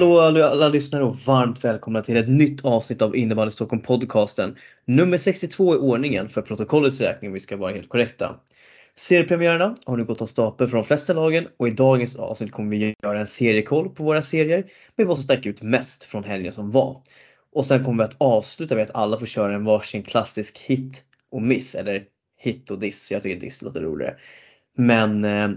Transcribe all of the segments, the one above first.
Hallå alla, alla lyssnare och varmt välkomna till ett nytt avsnitt av Innebandy Stockholm podcasten. Nummer 62 i ordningen för protokollets räkning om vi ska vara helt korrekta. Seriepremiärerna har nu gått av stapeln för de flesta lagen och i dagens avsnitt kommer vi göra en seriekoll på våra serier med vad som stack ut mest från helgen som var. Och sen kommer vi att avsluta med att alla får köra en varsin klassisk hit och miss eller hit och diss. Jag tycker diss låter roligare. Men eh,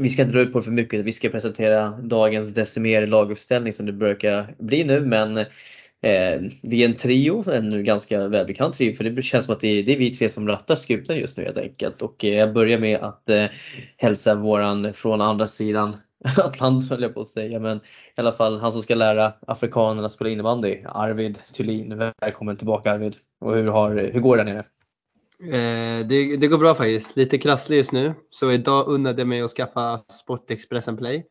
vi ska inte dra ut på det för mycket. Vi ska presentera dagens decimerade laguppställning som det brukar bli nu. Men eh, vi är en trio, en ganska välbekant trio för det känns som att det är, det är vi tre som rattar skutan just nu helt enkelt. Och eh, jag börjar med att eh, hälsa våran från andra sidan Atlanten höll jag på att säga, men i alla fall han som ska lära afrikanerna spela innebandy, Arvid Thulin. Välkommen tillbaka Arvid! Och hur, har, hur går det där nere? Eh, det, det, går bra faktiskt. Lite krasslig just nu. Så idag unnade jag mig att skaffa Sportexpressen Play.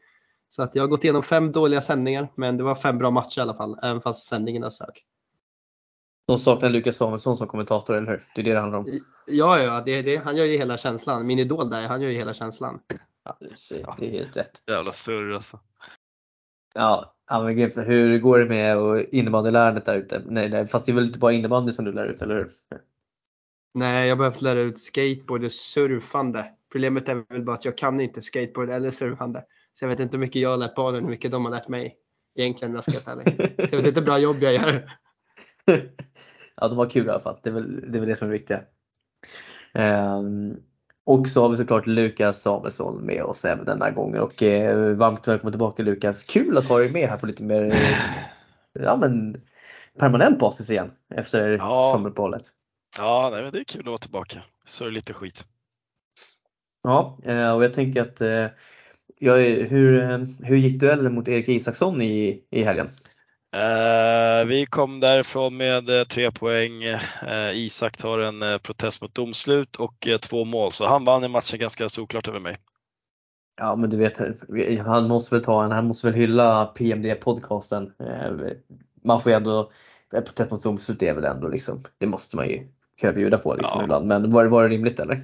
Så att jag har gått igenom fem dåliga sändningar, men det var fem bra matcher i alla fall, även fast sändningarna sög. De saknar Lukas Samuelsson som kommentator, eller hur? Det är det det handlar om. Ja, ja, det, det, han gör ju hela känslan. Min idol där, han gör ju hela känslan. Ja, du ser, det är helt rätt. Jävla surr alltså. Ja, men hur går det med innebandylärandet där ute? Nej, nej, fast det är väl inte bara innebandy som du lär ut, eller hur? Nej, jag har behövt lära ut skateboard och surfande. Problemet är väl bara att jag kan inte skateboard eller surfande. Så jag vet inte hur mycket jag har lärt barnen hur mycket de har lärt mig. Egentligen, jag ska vara. Så jag vet inte hur bra jobb jag gör. ja, de har kul i alla fall. Det är väl det, är väl det som är viktigt. Um, och så har vi såklart Lukas Samuelsson med oss även denna gången. Och eh, varmt välkommen tillbaka Lukas. Kul att ha dig med här på lite mer ja, men, permanent basis igen efter ja. sommaruppehållet. Ja, nej, men det är kul att vara tillbaka. Så är det lite skit. Ja, eh, och jag tänker att eh, ja, hur, eh, hur gick duellen mot Erik Isaksson i, i helgen? Uh, vi kom därifrån med tre poäng. Isak tar en protest mot domslut och två mål, så han vann i matchen ganska såklart över mig. Ja, men du vet, han måste väl ta en, han måste väl hylla PMD-podcasten. Man får ju ändå, protest mot domslut är väl ändå liksom, det måste man ju kan jag bjuda på liksom ja. ibland. Men var, var det rimligt eller?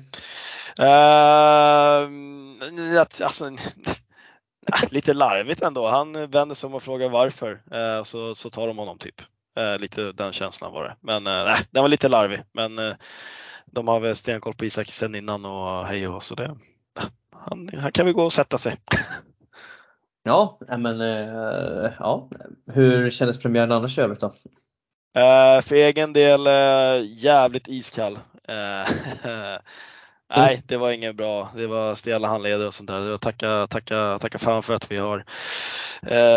Uh, alltså, lite larvigt ändå. Han vänder sig om och frågar varför uh, så, så tar de honom typ. Uh, lite den känslan var det. Men uh, den var lite larvig. Men uh, de har väl stenkoll på Isak sen innan och hej och så det. Han, han kan väl gå och sätta sig. ja, men ja. Hur kändes premiären annars i övrigt då? Uh, för egen del uh, jävligt iskall. Uh, nej, det var inget bra. Det var stela handleder och sånt där. Tacka, tacka, tacka fan för att vi har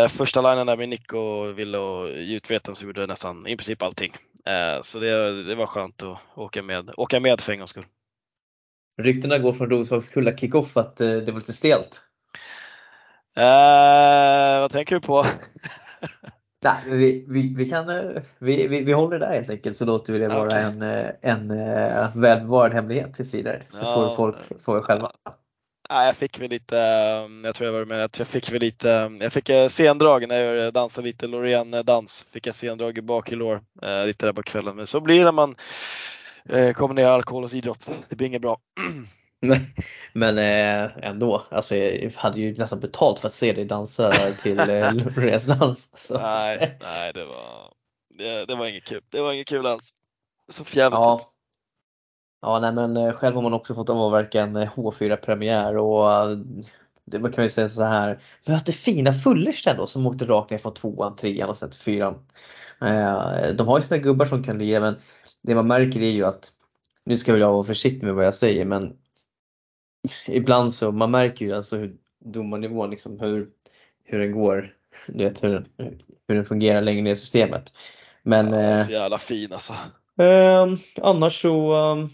första linjen där med Nick och Ville och Jutveten som gjorde nästan i princip allting. så det, det var skönt att åka med, åka med för en gångs skull. Ryktena går från Roslagskulla kickoff att det var lite stelt. vad tänker du på? Nej, vi, vi, vi, kan, eh, vi, vi, vi håller där helt enkelt så låter vi det vara okay. en, eh, en, en eh, välbevarad hemlighet tills vidare. Så ja, får folk fråga själva. Ja, jag fick väl lite, jag tror jag var med, jag fick väl lite, jag fick sendrag när jag dansade lite Loreen-dans. Fick jag sendrag i bak i lår lite där på kvällen. Men så blir det när man kommer ner i alkohol och idrott. Det blir inget bra. Men eh, ändå, alltså jag hade ju nästan betalt för att se dig dansa till eh, dans. Så. Nej, nej det var, det, det, var inget kul. Det var inget kul alls. Så jävligt ja. Ja, nej men eh, själv har man också fått avverka en H4-premiär och det kan vi säga så här. Det fina Fullersta då som åkte rakt ner från tvåan, trean och sen till fyran. De har ju sina gubbar som kan lira men det man märker är ju att nu ska väl jag vara försiktig med vad jag säger men ibland så, man märker ju alltså hur domarnivån, liksom hur, hur den går, du vet hur, hur den fungerar längre ner i systemet. Men, ja, så jävla fin alltså. Eh, annars så, um,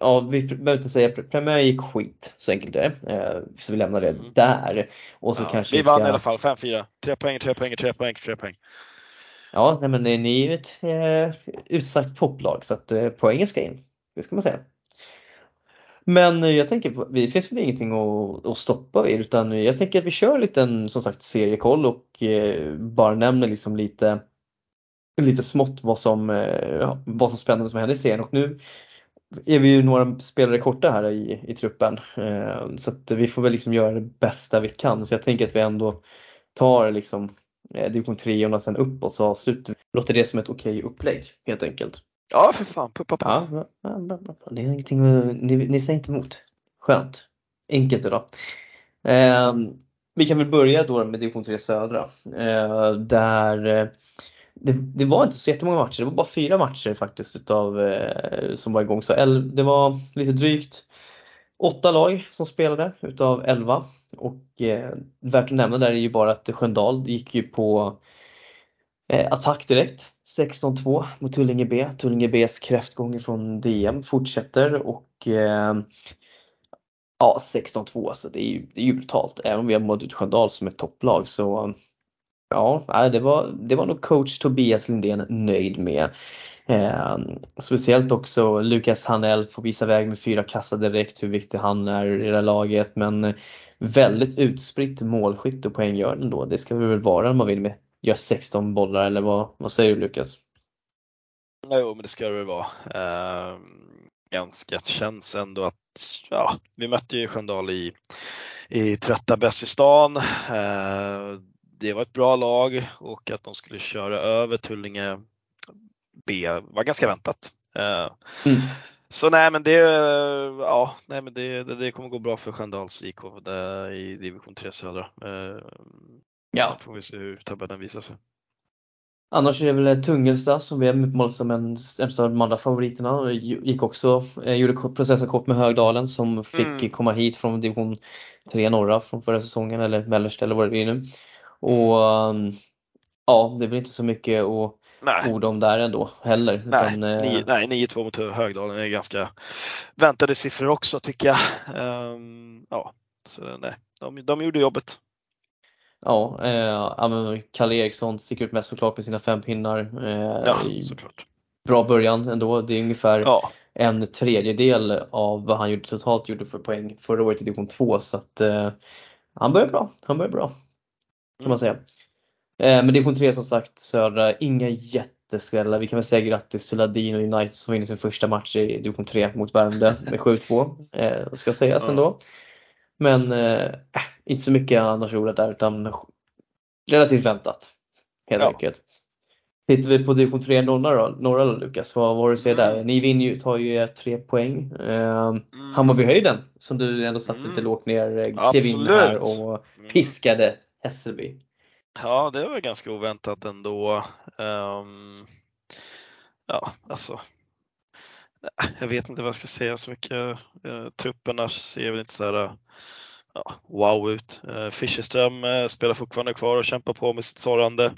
ja vi behöver inte säga premiär gick skit, så enkelt är det. Eh, så vi lämnar det mm. där. Och så ja, kanske vi vann ska... i alla fall, 5-4. 3 poäng, 3 poäng, 3 poäng, 3 poäng. Ja, nej, men ni är ju ett eh, utsagt topplag så att eh, poängen ska in. Det ska man säga. Men jag tänker, det finns väl ingenting att, att stoppa er utan jag tänker att vi kör en liten som sagt seriekoll och eh, bara nämner liksom lite lite smått vad som, eh, vad som spännande som händer i serien och nu är vi ju några spelare korta här i, i truppen eh, så att vi får väl liksom göra det bästa vi kan så jag tänker att vi ändå tar liksom division 3 och sen uppåt så avslutar vi. Låter det som ett okej upplägg helt enkelt. Ja, för fan, puppa på. Ja, ja, det är ingenting, ni, ni säger inte emot. Skönt. Enkelt idag. Eh, vi kan väl börja då med division 3 södra. Eh, där eh, det, det var inte så jättemånga matcher, det var bara fyra matcher faktiskt utav, eh, som var igång. Så el, det var lite drygt åtta lag som spelade utav elva. Och eh, värt att nämna där är ju bara att Sköndal gick ju på eh, attack direkt. 16-2 mot Tullinge B. Tullinge Bs kräftgång från DM fortsätter och eh, ja 16-2 alltså det är ju, det är ju brutalt. Även om vi har mått ut Sköndal som ett topplag så ja, det var, det var nog coach Tobias Lindén nöjd med. Eh, speciellt också Lukas Hanell får visa väg med fyra kassar direkt hur viktig han är i det här laget men väldigt utspritt målskytte och poänggörande då. Det ska vi väl vara om man vill med gör 16 bollar eller vad, vad säger du Lukas? Jo, men det ska det väl vara. Eh, ganska känns ändå att, ja, vi mötte ju Sköndal i, i trötta bäst i stan. Eh, det var ett bra lag och att de skulle köra över Tullinge B var ganska väntat. Eh, Mm. Så nej men det, ja, nej, men det, det, det kommer gå bra för Sköndals IK det, i division 3 södra. Ja. Får vi se hur tabellen visar sig. Annars är det väl Tungelsta som vi har utmålat som en, en av de andra favoriterna. Gick också, eh, gjorde processen kort med Högdalen som fick Mm. komma hit från division 3 norra från förra säsongen eller mellersta eller vad det blir nu. Och um, ja, det är väl inte så mycket att Nej. orda om där ändå heller. Nej, utan, eh, nio- nej, 9-2 mot Högdalen är ganska väntade siffror också tycker jag. Ehm, ja, så nej, de, de gjorde jobbet. Ja, eh, Kalle Eriksson sticker ut mest såklart med sina fem pinnar. Eh, Ja, såklart. bra början ändå. Det är ungefär Ja, en tredjedel av vad han gjorde totalt gjorde för poäng förra året i division 2 så att eh, han börjar bra. Han börjar bra kan Mm. man säga. Eh, men division 3 som sagt södra, inga jätteskrällar. Vi kan väl säga grattis till Ladin och United som vinner sin första match i division 3 mot Värmdö med 7-2. Eh, ska sägas ändå. Men eh, inte så mycket annars där utan relativt väntat. Helt Ja. enkelt. Tittar vi på division 3 norra norra Lukas, vad var du säger där? Mm. Ni vinner ju, tar ju eh, tre poäng. Eh, Mm. Hammarbyhöjden som du ändå satte Mm. lite lågt ner, eh, klev in här och Mm. piskade Hässelby. Ja, det var ganska oväntat ändå. Ehm, ja, alltså. Jag vet inte vad jag ska säga så mycket. Uh, trupperna ser väl inte så här ja, wow ut. Uh, Fischerström eh, spelar fortfarande kvar och kämpar på med sitt sorrande.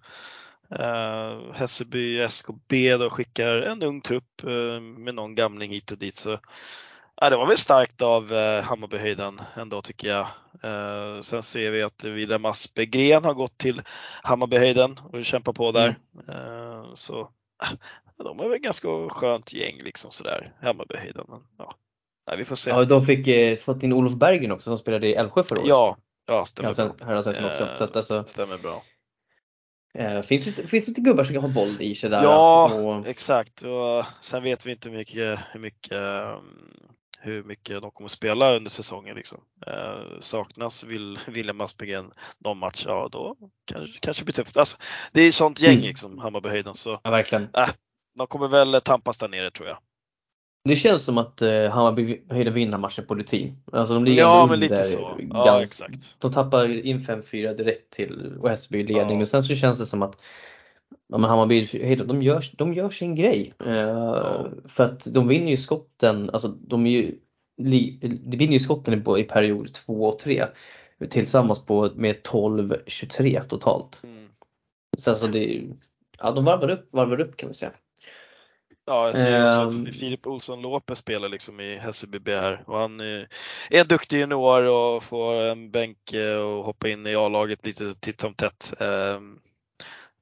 Uh, Hässelby SKB då skickar en ung trupp eh, med någon gamling hit och dit. Så, ja, det var väl starkt av uh, Hammarbyhöjden ändå tycker jag. Eh, sen ser vi att William Aspegren har gått till Hammarbyhöjden och kämpar på där. Eh, så de är väl ganska skönt gäng liksom sådär, Hammarbyhöjden. Men, ja. Nej, vi får se. Ja, de fick eh, fått in Olof Bergen också som spelade i Älvsjö förra året. Ja, ja stämmer sen, bra. herrallsvenskan också. Så att, alltså, Stämmer bra. eh, finns, det, finns det inte gubbar som kan ha boll i sig där? Ja, Och, exakt. Och sen vet vi inte hur mycket, hur mycket, um, hur mycket de kommer spela under säsongen. Liksom. Eh, saknas William Aspegren någon match, ja då kanske, kanske blir tufft. Alltså, det är sånt gäng Mm. liksom, Hammarbyhöjden, så ja, verkligen. de kommer väl tampas där nere tror jag. Det känns som att eh, Hammarbyhöjden vinner matchen på rutin. Alltså de ligger Ja, men lite så. Ja, exakt. De tappar in 5-4 direkt till Hässelby ledning. Ja. Men sen så känns det som att ja, men Hammarbyhöjden, de gör, de gör sin grej. Eh, För att de vinner ju skotten, alltså de ju, de vinner ju skotten i, i period 2 och 3 tillsammans på, med 12-23 totalt. Mm. Så alltså det, ja, de varvar upp, varvar upp kan vi säga. Ja, jag ser också Ehm. att Filip Olsson Lopez spelar liksom i Hässelby här och han är en duktig junior och får en bänk eh, och hoppa in i A-laget lite titt som tätt. Ehm,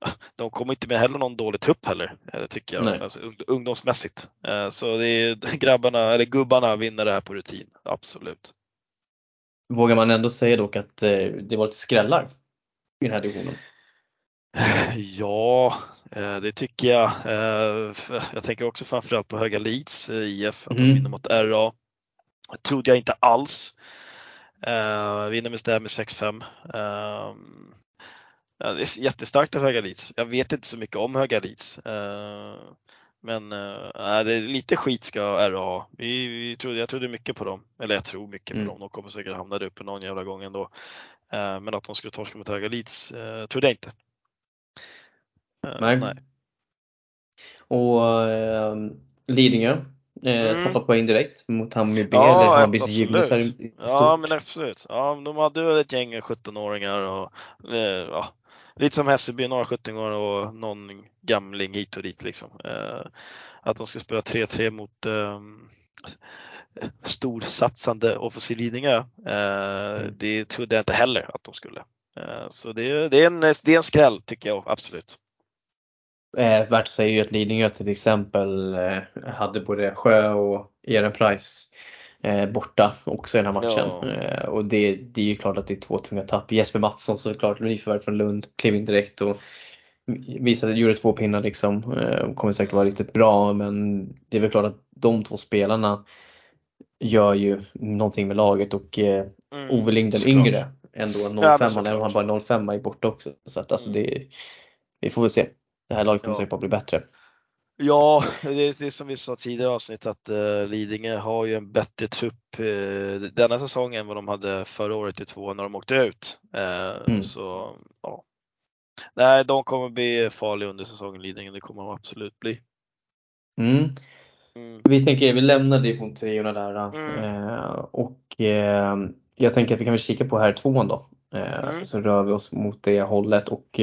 De kommer inte med heller någon dålig trupp heller, eh, tycker jag, alltså, ung- ungdomsmässigt. Eh, Så det är grabbarna, eller gubbarna vinner det här på rutin, absolut. Vågar man ändå säga dock att det var lite skrällar i den här divisionen? Ja, det tycker jag. Eh, Jag tänker också framförallt på Höga Leeds eh, IF, att de Mm. vinner mot RA. Det trodde jag inte alls. Eh, Vinner med städ med 6-5. Eh, Ja, det är jättestarkt av Höga Leeds. Jag vet inte så mycket om Höga Leeds. Men äh, det är lite skit ska RA ha. Vi, vi trodde, jag trodde mycket på dem. Eller jag tror mycket mm. på dem. De kommer säkert hamna där uppe någon jävla gång ändå. Äh, men att de skulle torska mot Höga Leeds äh, trodde jag inte. Nej. nej. Och Lidingö Eh, mm. Tappat poäng direkt mot Hammarby ja, eller Hammarbys Gymnasium. Ja men absolut. Ja, de hade väl ett gäng 17-åringar och eh, ja, lite som Hässelby, några 17-åringar och någon gamling hit och dit liksom. Eh, att de ska spela 3-3 mot eh, storsatsande offensiv Lidingö. Eh, mm. Det trodde jag inte heller att de skulle. Eh, så det, det, är en, det är en skräll tycker jag absolut. Eh, värt att säga ju att Lidingö till exempel eh, hade både Sjö och Ehrenpreis eh, borta också i den här matchen. Ja. Eh, och det, det är ju klart att det är två tunga tapp. Jesper Mattsson såklart, nyförvärv från Lund, klev in direkt och visade, gjorde två pinnar liksom. Eh, kommer säkert vara riktigt bra men det är väl klart att de två spelarna gör ju någonting med laget och eh, mm, Ove Lind den yngre ändå 05 ja, han bara 05 är borta också. Så att alltså mm. det, vi får väl se. Det här laget kommer ja. säkert bara bli bättre. Ja, det är, det är som vi sa tidigare avsnitt att uh, Lidingö har ju en bättre trupp uh, denna säsong än vad de hade förra året i två när de åkte ut. Uh, mm. Så ja. Nej, de kommer bli farliga under säsongen Lidingö, det kommer de absolut bli. Mm. Mm. Vi tänker, vi lämnar division 3 där mm. och jag tänker att vi kan väl kika på här tvåan då. Mm. Så rör vi oss mot det hållet och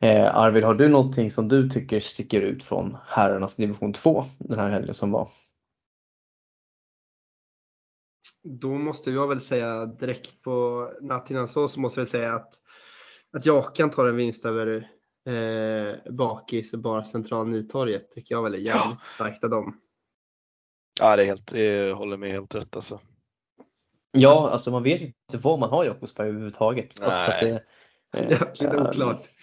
Eh, Arvid, har du någonting som du tycker sticker ut från herrarnas division 2 den här helgen som var? Då måste jag väl säga direkt på natten så, så måste jag säga att, att Jakan tar en vinst över eh, Bakis Bar Central Nytorget tycker jag väl är jävligt starkt av dem. Ja, det är helt, jag håller med helt rätt alltså. Ja, alltså man vet inte vad man har Jakobsberg överhuvudtaget. Alltså Nej. Alltså det, är jävligt oklart.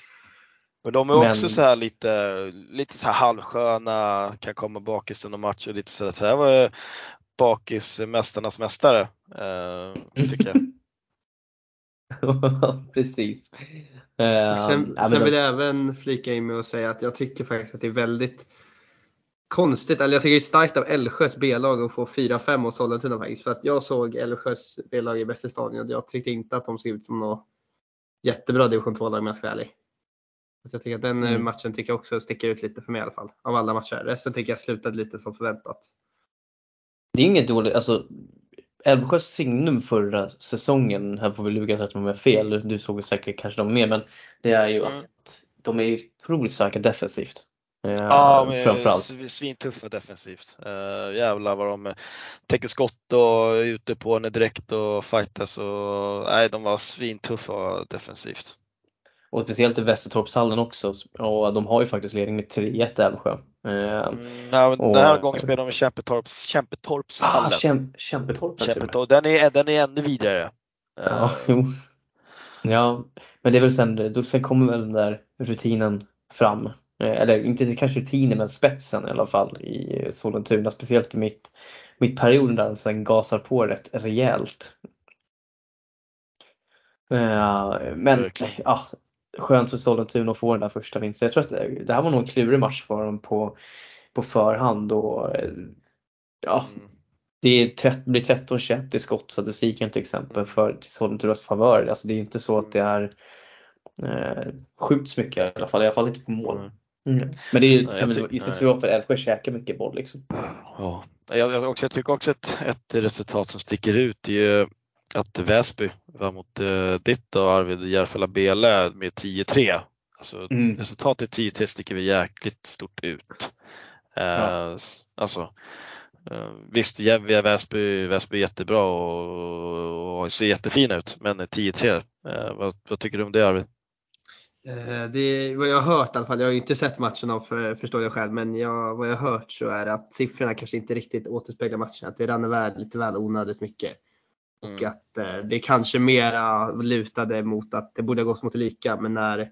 Men de är också så här lite, lite så här halvsköna, kan komma bakis i någon match och lite sådär. Så här var bakis mästarnas mästare, eh, tycker jag. Precis. Uh, sen, ja, sen vill jag även flika in med att säga att jag tycker faktiskt att det är väldigt konstigt, eller jag tycker det är starkt av Älvsjös B-lag att få 4-5 mot Sollentuna faktiskt. För att jag såg Älvsjös B-lag i bästa stadion och jag tyckte inte att de såg ut som något jättebra division 2-lag om jag ska vara ärlig. Så jag tycker att den eh, mm. matchen tycker jag också sticker ut lite för mig i alla fall. Av alla matcher. Resten tycker jag slutade lite som förväntat. Det är inget dåligt, alltså Älvsjös signum förra säsongen, här får vi Lukas rätta mig fel, du såg säkert kanske dem mer, men det är ju mm. att de är otroligt starka defensivt. Eh, ja, men framförallt. svintuffa defensivt. Uh, jävlar vad de täcker skott och är ute på henne direkt och fightas och nej, de var svintuffa defensivt. Och speciellt i Västertorpshallen också. Och de har ju faktiskt ledning med 3-1 Älvsjö. Eh, mm, ja, och, den här gången spelar de i Kämpetorps, Kämpetorpshallen. Ah, Käm, Kämpetorp, Kämpetorp den, är, den är ännu vidare. Ja, jo. ja, men det är väl sen, då, sen kommer väl den där rutinen fram. Eh, eller inte kanske rutinen men spetsen i alla fall i Sollentuna. Speciellt i mitt, mitt perioden där sen gasar på rätt rejält. Uh, men ja, skönt för Sollentuna att få den där första vinsten. Jag tror att det, det här var nog en klurig match för dem på, på förhand. Och, ja, mm. det blir 13-21 i skottstatistiken till exempel för Sollentunas favör. Alltså det är inte så att det är eh, skjuts mycket i alla fall, i alla fall inte på mål. Mm. Mm. Men det är, ju sig för Älvsjö käkar mycket boll liksom. Ja. Jag, jag, också, jag tycker också att ett resultat som sticker ut är ju att Väsby var mot uh, ditt och Arvid Järfälla Bele med 10-3. Alltså mm. resultatet 10-3 sticker vi jäkligt stort ut. Uh, ja. Alltså uh, visst, Gävle, Väsby, Väsby är jättebra och, och ser jättefina ut, men 10-3, vad, vad, tycker du om det Arvid? Det är vad jag har hört i alla fall. Jag har inte sett matchen av för, förstår jag själv, men jag, vad jag har hört så är det att siffrorna kanske inte riktigt återspeglar matchen. Att det rann iväg lite väl onödigt mycket. Och mm. att eh, det kanske mera lutade mot att det borde ha gått mot lika men när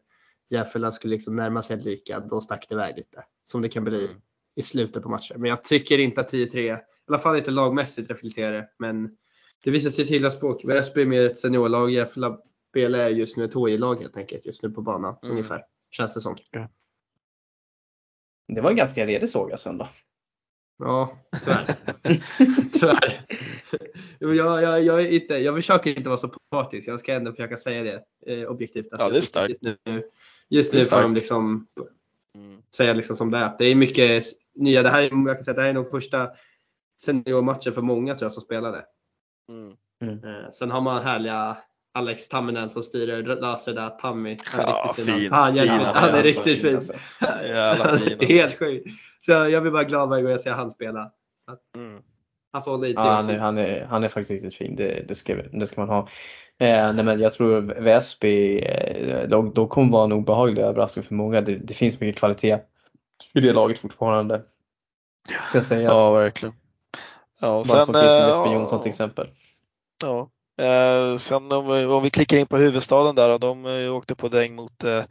Järfälla skulle liksom närma sig lika då stack det iväg lite. Som det kan bli mm. i slutet på matchen. Men jag tycker inte att 10-3, i alla fall inte lagmässigt reflekterar Men det visar sig till att språk. Väsby är mer ett seniorlag. Järfälla spelar just nu ett HI-lag helt enkelt just nu på banan Mm. ungefär. Känns det som. Det var en ganska redig söndag. Ja, tyvärr. tyvärr. Jag, jag, jag, är inte, jag försöker inte vara så partisk. Jag ska ändå försöka säga det eh, objektivt. att Ja, det är starkt. Just nu, just nu får de liksom Mm. säga liksom som det är. Det är mycket nya. Det här, är- jag kan säga, det här är nog första seniormatchen för många tror jag som spelade. Mm. Eh, sen har man härliga Alex Tamminen som styr löser det där. Tammy. Han är Ja, riktigt fin. fin. Han, Fin han, han är, han är alltså. riktigt fin. Alltså. Jävla alltså. Helt sjukt. Så jag blir bara glad varje gång jag ser han spela. Mm. Han får hålla i Ja, han, är, han, är, han är faktiskt riktigt fin, det, det, ska, det ska man ha. Eh, nej men jag tror Väsby, eh, de, de kommer vara en obehaglig överraskning för många. Det, det finns mycket kvalitet i det laget fortfarande. Ska sägas. Ja, verkligen. Ja, och Bara som finns med eh, Jonsson till exempel. Ja. Eh, sen om, vi- om vi klickar in på huvudstaden där, och de eh, åkte på däng mot, eh,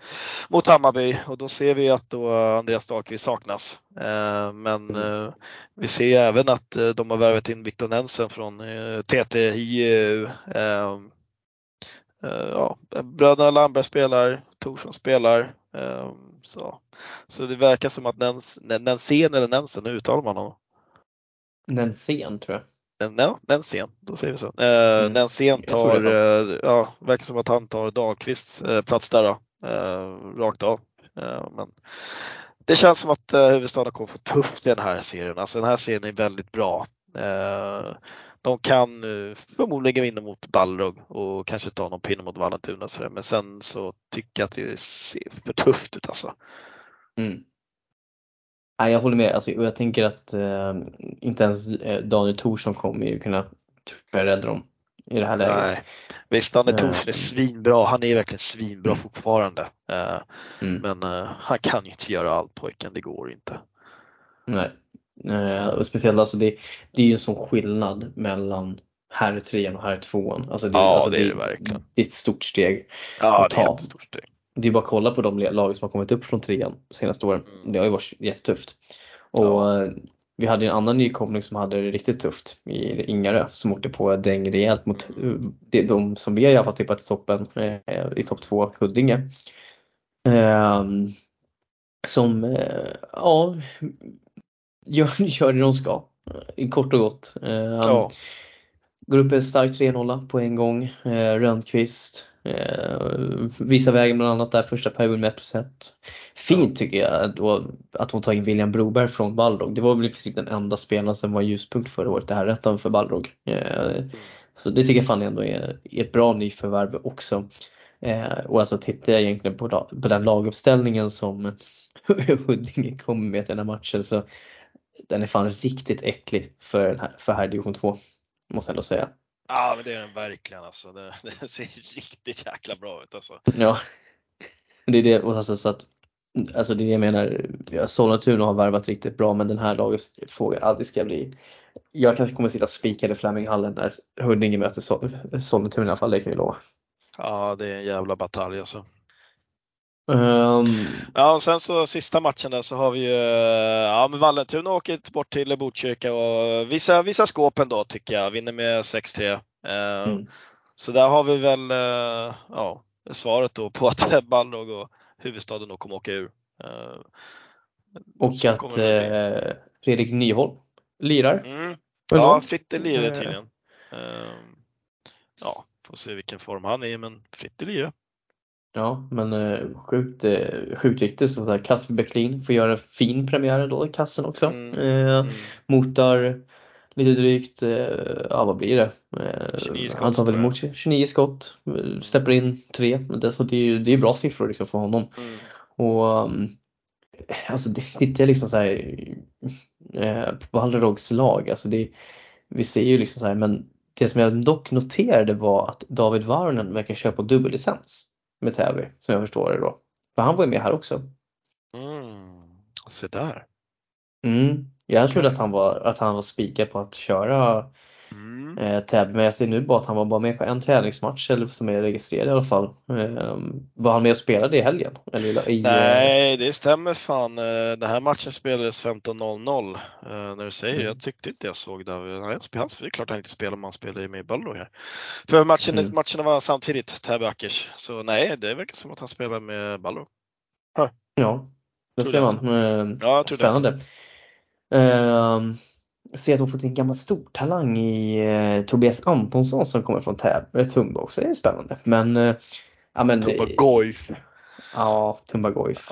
mot Hammarby och då ser vi att då eh, Andreas Dahlqvist saknas. Eh, men eh, vi ser även att de har värvat in Victor Nensen från eh, TTIU. Ja, bröderna Landberg spelar, Torsson spelar. Så. så det verkar som att Nens, Nensen eller Nensen, hur uttalar man honom? Nensén tror jag. Den, ja, Nensén, då säger vi så. Eh, Mm. Nensén tar, eh, ja, verkar som att han tar Dahlqvists eh, plats där då, eh, rakt av. Eh, men det känns som att eh, huvudstaden kommer få tufft i den här serien. Alltså den här serien är väldigt bra. Eh, de kan förmodligen vinna mot Balrog och kanske ta någon pinne mot Vallentuna. Men sen så tycker jag att det ser för tufft ut alltså. Mm. Nej, jag håller med. Alltså, jag tänker att eh, inte ens eh, Daniel Thorsson kommer ju kunna rädda dem i det här läget. Nej. Visst, Danne Eh. Thorsson är svinbra. Han är verkligen svinbra Mm. fortfarande. Eh, Mm. Men eh, han kan ju inte göra allt pojken, det går inte. Nej. Eh, och speciellt alltså det, det är ju en sån skillnad mellan här trean och här tvåan. Alltså det, Ja, alltså det är det verkligen. Det är ett stort steg. Ja, att det är ta. ett jättestort steg. Det är bara att kolla på de lag som har kommit upp från trean de senaste åren. Mm. Det har ju varit jättetufft. Och Ja. eh, vi hade en annan nykomling som hade det riktigt tufft i Ingarö som åkte på däng rejält mot eh, de, de som vi i alla fall tippat i toppen, eh, i topp två, Huddinge. Ehm, som, ja, gör, gör det de ska. Kort och gott. Ehm, Ja. Går upp en stark 3-0 på en gång. Eh, Rönnqvist eh, visar vägen bland annat där första perioden med 1%. Fint tycker jag då, att hon tar in William Broberg från Balrog. Det var väl i princip den enda spelaren som var ljuspunkt förra året, det här rättan för Balrog. Eh, så det tycker jag fan ändå är, är ett bra nyförvärv också. Eh, och alltså tittar jag egentligen på, på den laguppställningen som Huddinge kommer med till den här matchen så den är fan riktigt äcklig för, den här, för här division 2. Måste jag ändå säga. ja, men det är den verkligen alltså. Det, det ser riktigt jäkla bra ut alltså. Ja. Det är det, och alltså, så att, alltså det är det jag menar. Sollentuna har värvat riktigt bra men den här laguppfrågan, ja, det ska bli jag kanske kommer sitta spikad i Fleminghallen när Huddinge möter Sol- Sollentuna i alla fall, det kan vi lova. Ja, det är en jävla batalj alltså. Um, Ja, och sen så sista matchen där så har vi ju, eh, ja men Vallentuna åker bort till Botkyrka och visar, visar skåpen då tycker jag, vinner med 6-3. Eh, Mm. Så där har vi väl, eh, ja, svaret då på att Balrog och huvudstaden då kommer åka ur. Eh, och att eh, Fredrik Nyholm lirar. Mm. Ja. Fritte lirar tydligen. Ja, får se vilken form han är i, men Fritte lirar. Ja, men eh, sjukt, eh, sjukt viktigt så där Kasper Bäcklin får göra en fin premiär då i kassen också. Mm. Eh, Mm. motar lite drygt, eh, ja vad blir det? Eh, 29 skott, han tar väl emot 29 skott, eh, släpper in tre. Det, så det, är ju- det är bra siffror liksom för honom. Mm. Och um, alltså det jag liksom så här eh, på Balrogs lag, alltså det, vi ser ju liksom så här, men det som jag dock noterade var att David Varnen verkar köra på dubbellicens med Täby, som jag förstår det då. För han var ju med här också. Mm. Se där. Mm. Jag trodde att han var, att han var spikad på att köra Mm. Eh, Täby. Men jag ser nu bara att han var bara med på en träningsmatch eller som är registrerad i alla fall. Eh, var han med och spelade i helgen? Eller i, eh, Nej, det stämmer fan. Eh, Den här matchen spelades 15.00. eh, När du säger Mm. Jag tyckte inte jag såg David. Nej, han Det är klart han inte spelar om han spelar med Ballo här. För matchen, Mm. matcherna var samtidigt, Täby Ackers. Så nej, det verkar som att han spelar med Ballo. Ja, det ser det. man. Eh, Ja, jag tror det. Spännande. Eh, ser att de fått en gammal stortalang i eh, Tobias Antonsson som kommer från Täby, Tumba också. Det är spännande. Men, eh, ja men. Tobba eh, Goif. Ja, Tumba Goif.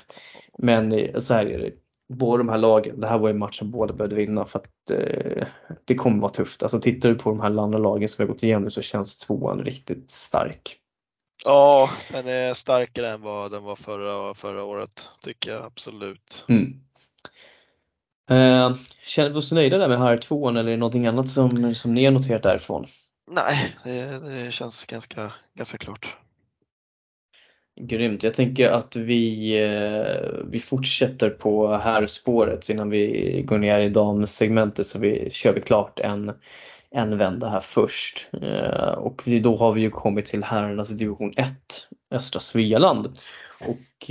Men eh, så här är det. Båda de här lagen, det här var ju en match som båda behövde vinna för att eh, det kommer vara tufft. Alltså tittar du på de här andra lagen som vi har gått igenom så känns tvåan riktigt stark. Ja, den är starkare än vad den var förra, förra året, tycker jag absolut. Mm. Eh, känner vi oss nöjda där med här tvåan eller är det någonting annat som, som ni har noterat därifrån? Nej, det, det känns ganska, ganska klart. Grymt. Jag tänker att vi, eh, vi fortsätter på här spåret innan vi går ner i damsegmentet så vi kör vi klart en, en vända här först. Eh, Och då har vi ju kommit till herrarnas division 1, östra Svealand. Och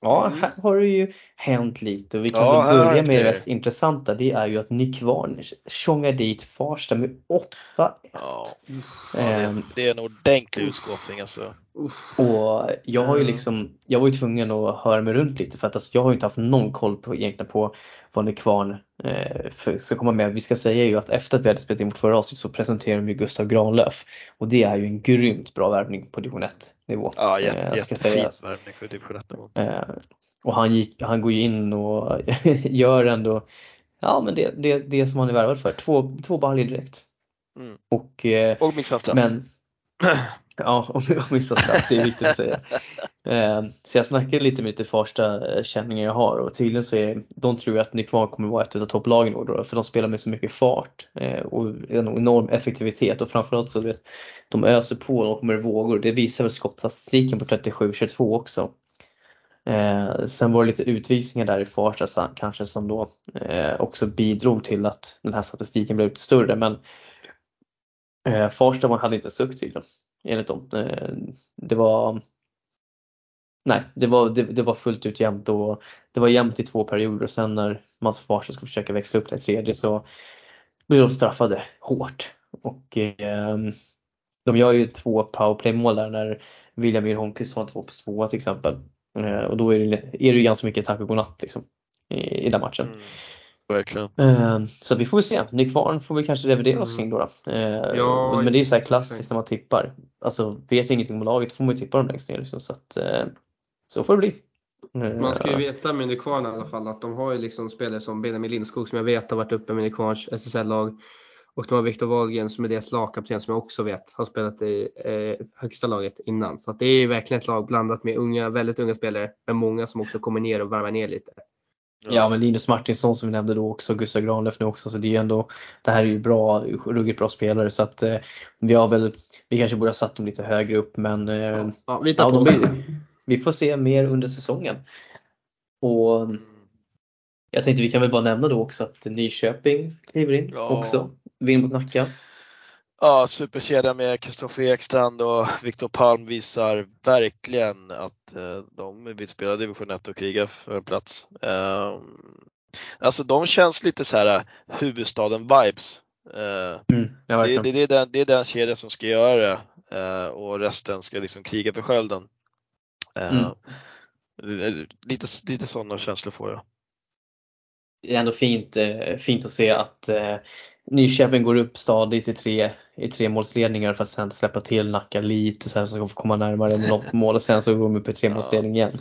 ja, här har det ju hänt lite och vi kan Ja, väl börja med det mest intressanta. Det är ju att Nick Warner tjongar dit Farsta med 8 Ja, Ehm. det, det är en ordentlig utskåpning alltså. Och jag har ju liksom, jag var ju tvungen att höra mig runt lite för att alltså, jag har ju inte haft någon koll på egentligen på vad Nykvarn eh, för- ska komma med. Vi ska säga ju att efter att vi hade spelat in vårt förra avsnitt så presenterade vi Gustav Granlöf och det är ju en grymt bra värvning på division 1 nivå. Ja, Eh, jätte, jättefin värvning för division 1 nivå. Eh, och han, gick, han går ju in och gör ändå Ja men det, det, det som han är värvad för, två, två baljor direkt. Mm. Och eh, Och missad straff. men Ja, om jag missar straff, det är viktigt att säga. Ehm, så jag snackade lite med lite första eh, känningar jag har och tydligen så är de tror att Nykvarn kommer vara ett av topplagen i år då, för de spelar med så mycket fart eh, och en enorm effektivitet och framförallt så vet de öser på och kommer i vågor. Det visar väl skottstatistiken på 37-22 också. Eh, sen var det lite utvisningar där i Farsta kanske som då eh, också bidrog till att den här statistiken blev lite större men eh, Farsta hade inte suck tydligen enligt dem. Eh, det var Nej, det var, det, det var fullt ut jämnt och det var jämnt i två perioder och sen när Mats Farsta skulle försöka växla upp det i tredje så blev de straffade hårt. Och eh, de gör ju två powerplay-mål där när William Myhr Holmqvist har en 2 plus 2 till exempel. Eh, och då är det, är det ju ganska mycket tack och godnatt liksom, i, i den matchen. Mm, verkligen. Eh, Så vi får väl se. Nykvarn får vi kanske revidera oss Mm. kring då. då. Eh, Ja, men det är ju så här klassiskt när man tippar. Alltså vet vi ingenting om laget får man ju tippa dem längst ner. Liksom, så, att, eh, så får det bli. Eh, Man ska ju veta med Nykvarn i alla fall att de har ju liksom spelare som Benjamin Lindskog som jag vet har varit uppe med Nykvarns SSL-lag. Och de har Viktor Wahlgren som är deras lagkapten som jag också vet har spelat i eh, högsta laget innan. Så att det är ju verkligen ett lag blandat med unga, väldigt unga spelare men många som också kommer ner och varvar ner lite. Ja men Linus Martinsson som vi nämnde då också, Gustav Granlöf nu också. Så det är ändå, det här är ju bra, ruggigt bra spelare så att eh, vi har väl, vi kanske borde ha satt dem lite högre upp men eh, Ja, vi ja, de vi får se mer under säsongen. Och jag tänkte vi kan väl bara nämna då också att Nyköping kliver in också. Vinner mot Nacka. Ja, superkedja med Kristoffer Ekstrand och Viktor Palm visar verkligen att eh, de vill spela division 1 och kriga för en plats. Eh, alltså de känns lite så här huvudstaden-vibes. Eh, Mm, ja, det, det, det, är den, det är den kedjan som ska göra det och resten ska liksom kriga för skölden. Mm. Lite, lite sådana känslor får jag. det är ändå fint, fint att se att Nyköping går upp stadigt i tre, i tre målsledningar för att sen släppa till Nacka lite så här så de får komma närmare med något mål och sen så går de upp i tre målsledning igen.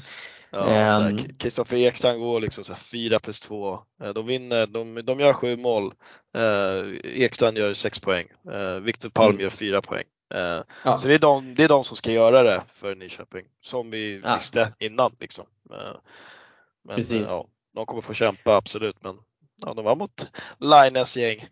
Ja, Ehm. så här, Kristoffer Ekstrand går liksom så här 4 plus 2. Eh, De vinner, de, de gör sju mål. Eh, Ekstrand gör 6 poäng. Eh, Viktor Palm Mm. gör 4 poäng. Eh, Ja. Så det är, de, det är de som ska göra det för Nyköping. Som vi Ja. visste innan liksom. Eh, men Precis. ja, de kommer få kämpa absolut men ja, de var mot Lines gäng.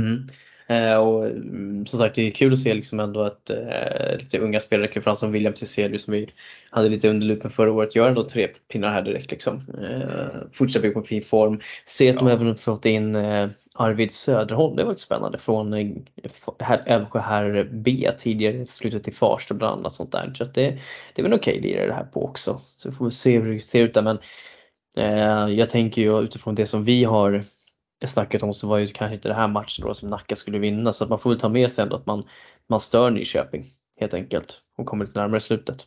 Mm. Eh, och mm, som sagt det är kul att se liksom ändå att eh, lite unga spelare fram som William Tiselius som vi hade lite under lupen förra året gör ändå tre pinnar här direkt liksom. Eh, fortsätter på en fin form. Ser att de Ja. även fått in eh, Arvid Söderholm, det var lite spännande från eh, här, Älvsjö här B tidigare flyttat till Farsta bland annat sånt där. Så att det, det är väl en okej lirare det här på också. Så får vi se hur det ser ut där men eh, jag tänker ju utifrån det som vi har snackat om så var ju kanske inte det här matchen då som Nacka skulle vinna så att man får väl ta med sig ändå att man, man stör Nyköping helt enkelt och kommer lite närmare slutet.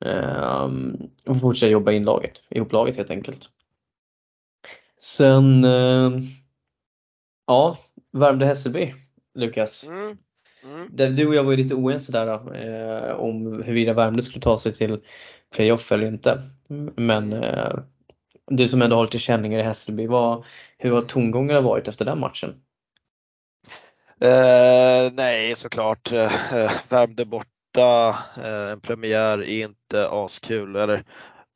Um, och fortsätta jobba in laget, ihop laget helt enkelt. Sen, eh, ja, Värmdö-Hässelby, Lukas. Mm. Mm. Du och jag var ju lite oense där eh, om huruvida Värmdö skulle ta sig till playoff eller inte. Men eh, du som ändå har lite känningar i Hässelby, vad, hur har tongångarna varit efter den matchen? Eh, nej, såklart. Eh, Värmdö borta, eh, en premiär är inte askul. Eller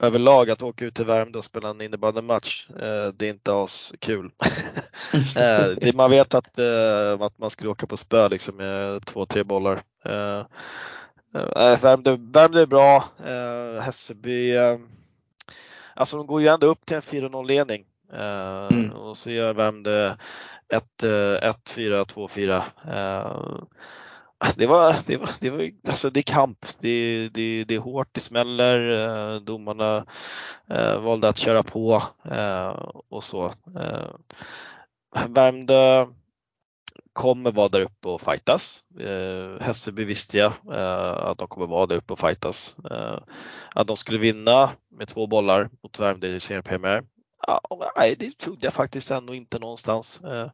överlag att åka ut till Värmdö och spela en innebandymatch, eh, det är inte askul. eh, det, man vet att, eh, att man skulle åka på spö liksom med två, tre bollar. Eh, eh, Värmdö, Värmdö är bra, Hässelby, alltså de går ju ändå upp till en 4-0 ledning. Eh, Mm. Och så gör Värmdö 1-4, 2-4. Eh, Det var, det var, det var, alltså det är kamp, det, det, det är hårt, det smäller, eh, domarna eh, valde att köra på och så. Värmdö kommer vara där uppe och fightas. Eh, Hässelby visste jag eh, att de kommer vara där uppe och fightas. Eh, att de skulle vinna med två bollar mot Värmdö i seriepremiär. Ja, nej, det trodde jag faktiskt ändå inte någonstans. Eh,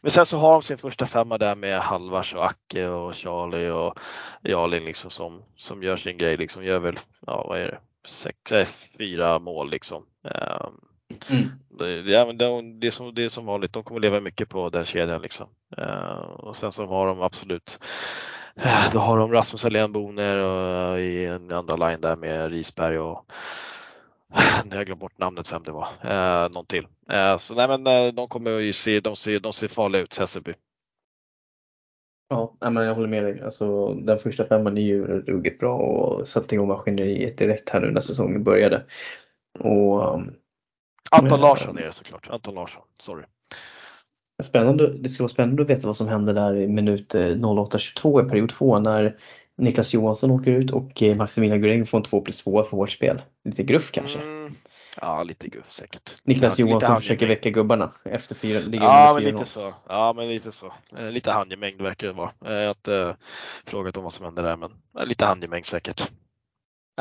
Men sen så har de sin första femma där med Halvars och Acke och Charlie och Jalin liksom som, som gör sin grej liksom. Gör väl, ja vad är det, sex, eh, fyra mål liksom. Eh, Eh, Mm. ja, men de, det, är som, det är som vanligt, de kommer leva mycket på den kedjan liksom. Eh, och sen så har de absolut, eh, då har de Rasmus Alén Boner och i en andra line där med Risberg och nu har jag glömt bort namnet vem det var, eh, någon till. Eh, så nej men eh, de kommer ju se, de ser, de ser farliga ut Hässelby. Ja, men jag håller med dig. Alltså, den första femman är ju ruggigt bra och satte igång maskineriet direkt här nu när säsongen började. Och um, Anton Larsson är det såklart, Anton Larsson, sorry. Spännande, det ska vara spännande att veta vad som händer där i minut eh, 08.22 i period 2 när Niklas Johansson åker ut och eh, Maximilian Guring får en 2 plus 2 för vårt spel. Lite gruff kanske. Mm, ja, lite gruff säkert. Niklas Ja, Johansson försöker väcka gubbarna efter fyra, Ja, men 4-0. lite så. Ja, men lite så. Eh, Lite handgemäng verkar det vara. Eh, Jag har inte eh, frågat om vad som händer där, men eh, lite handgemäng säkert.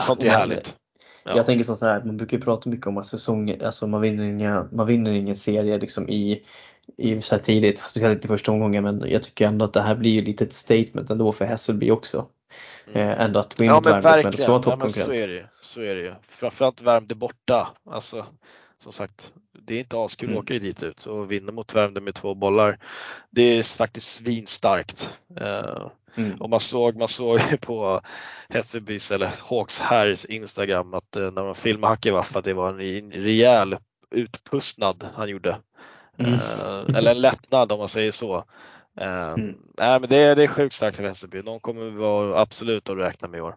Sånt är härligt. Ja. Jag tänker så här, man brukar ju prata mycket om att säsong, alltså man vinner inga, man vinner ingen serie liksom i, i så tidigt, speciellt inte första omgången men jag tycker ändå att det här blir ju lite ett statement ändå för Hässelby också. Mm. Eh, ändå att gå in Ja mot men Värmdö som ändå verkligen, ska vara ja, men så toppkonkurrent. är det ju. Så är det ju. Framförallt Värmdö borta. Alltså, som sagt, det är inte askul Mm. att åka dit ut och vinna mot Värmdö med två bollar. Det är faktiskt svinstarkt. Eh, Mm. och man såg, man såg på Hässelbys eller Hawks herrs Instagram att eh, när de filmade Hackevaf att det var en re- rejäl utpustnad han gjorde. Mm. Eh, eller en lättnad om man säger så. Mm. Nej men det, är- det är sjukt starkt av Hässelby. De kommer vara absolut att räkna med i år.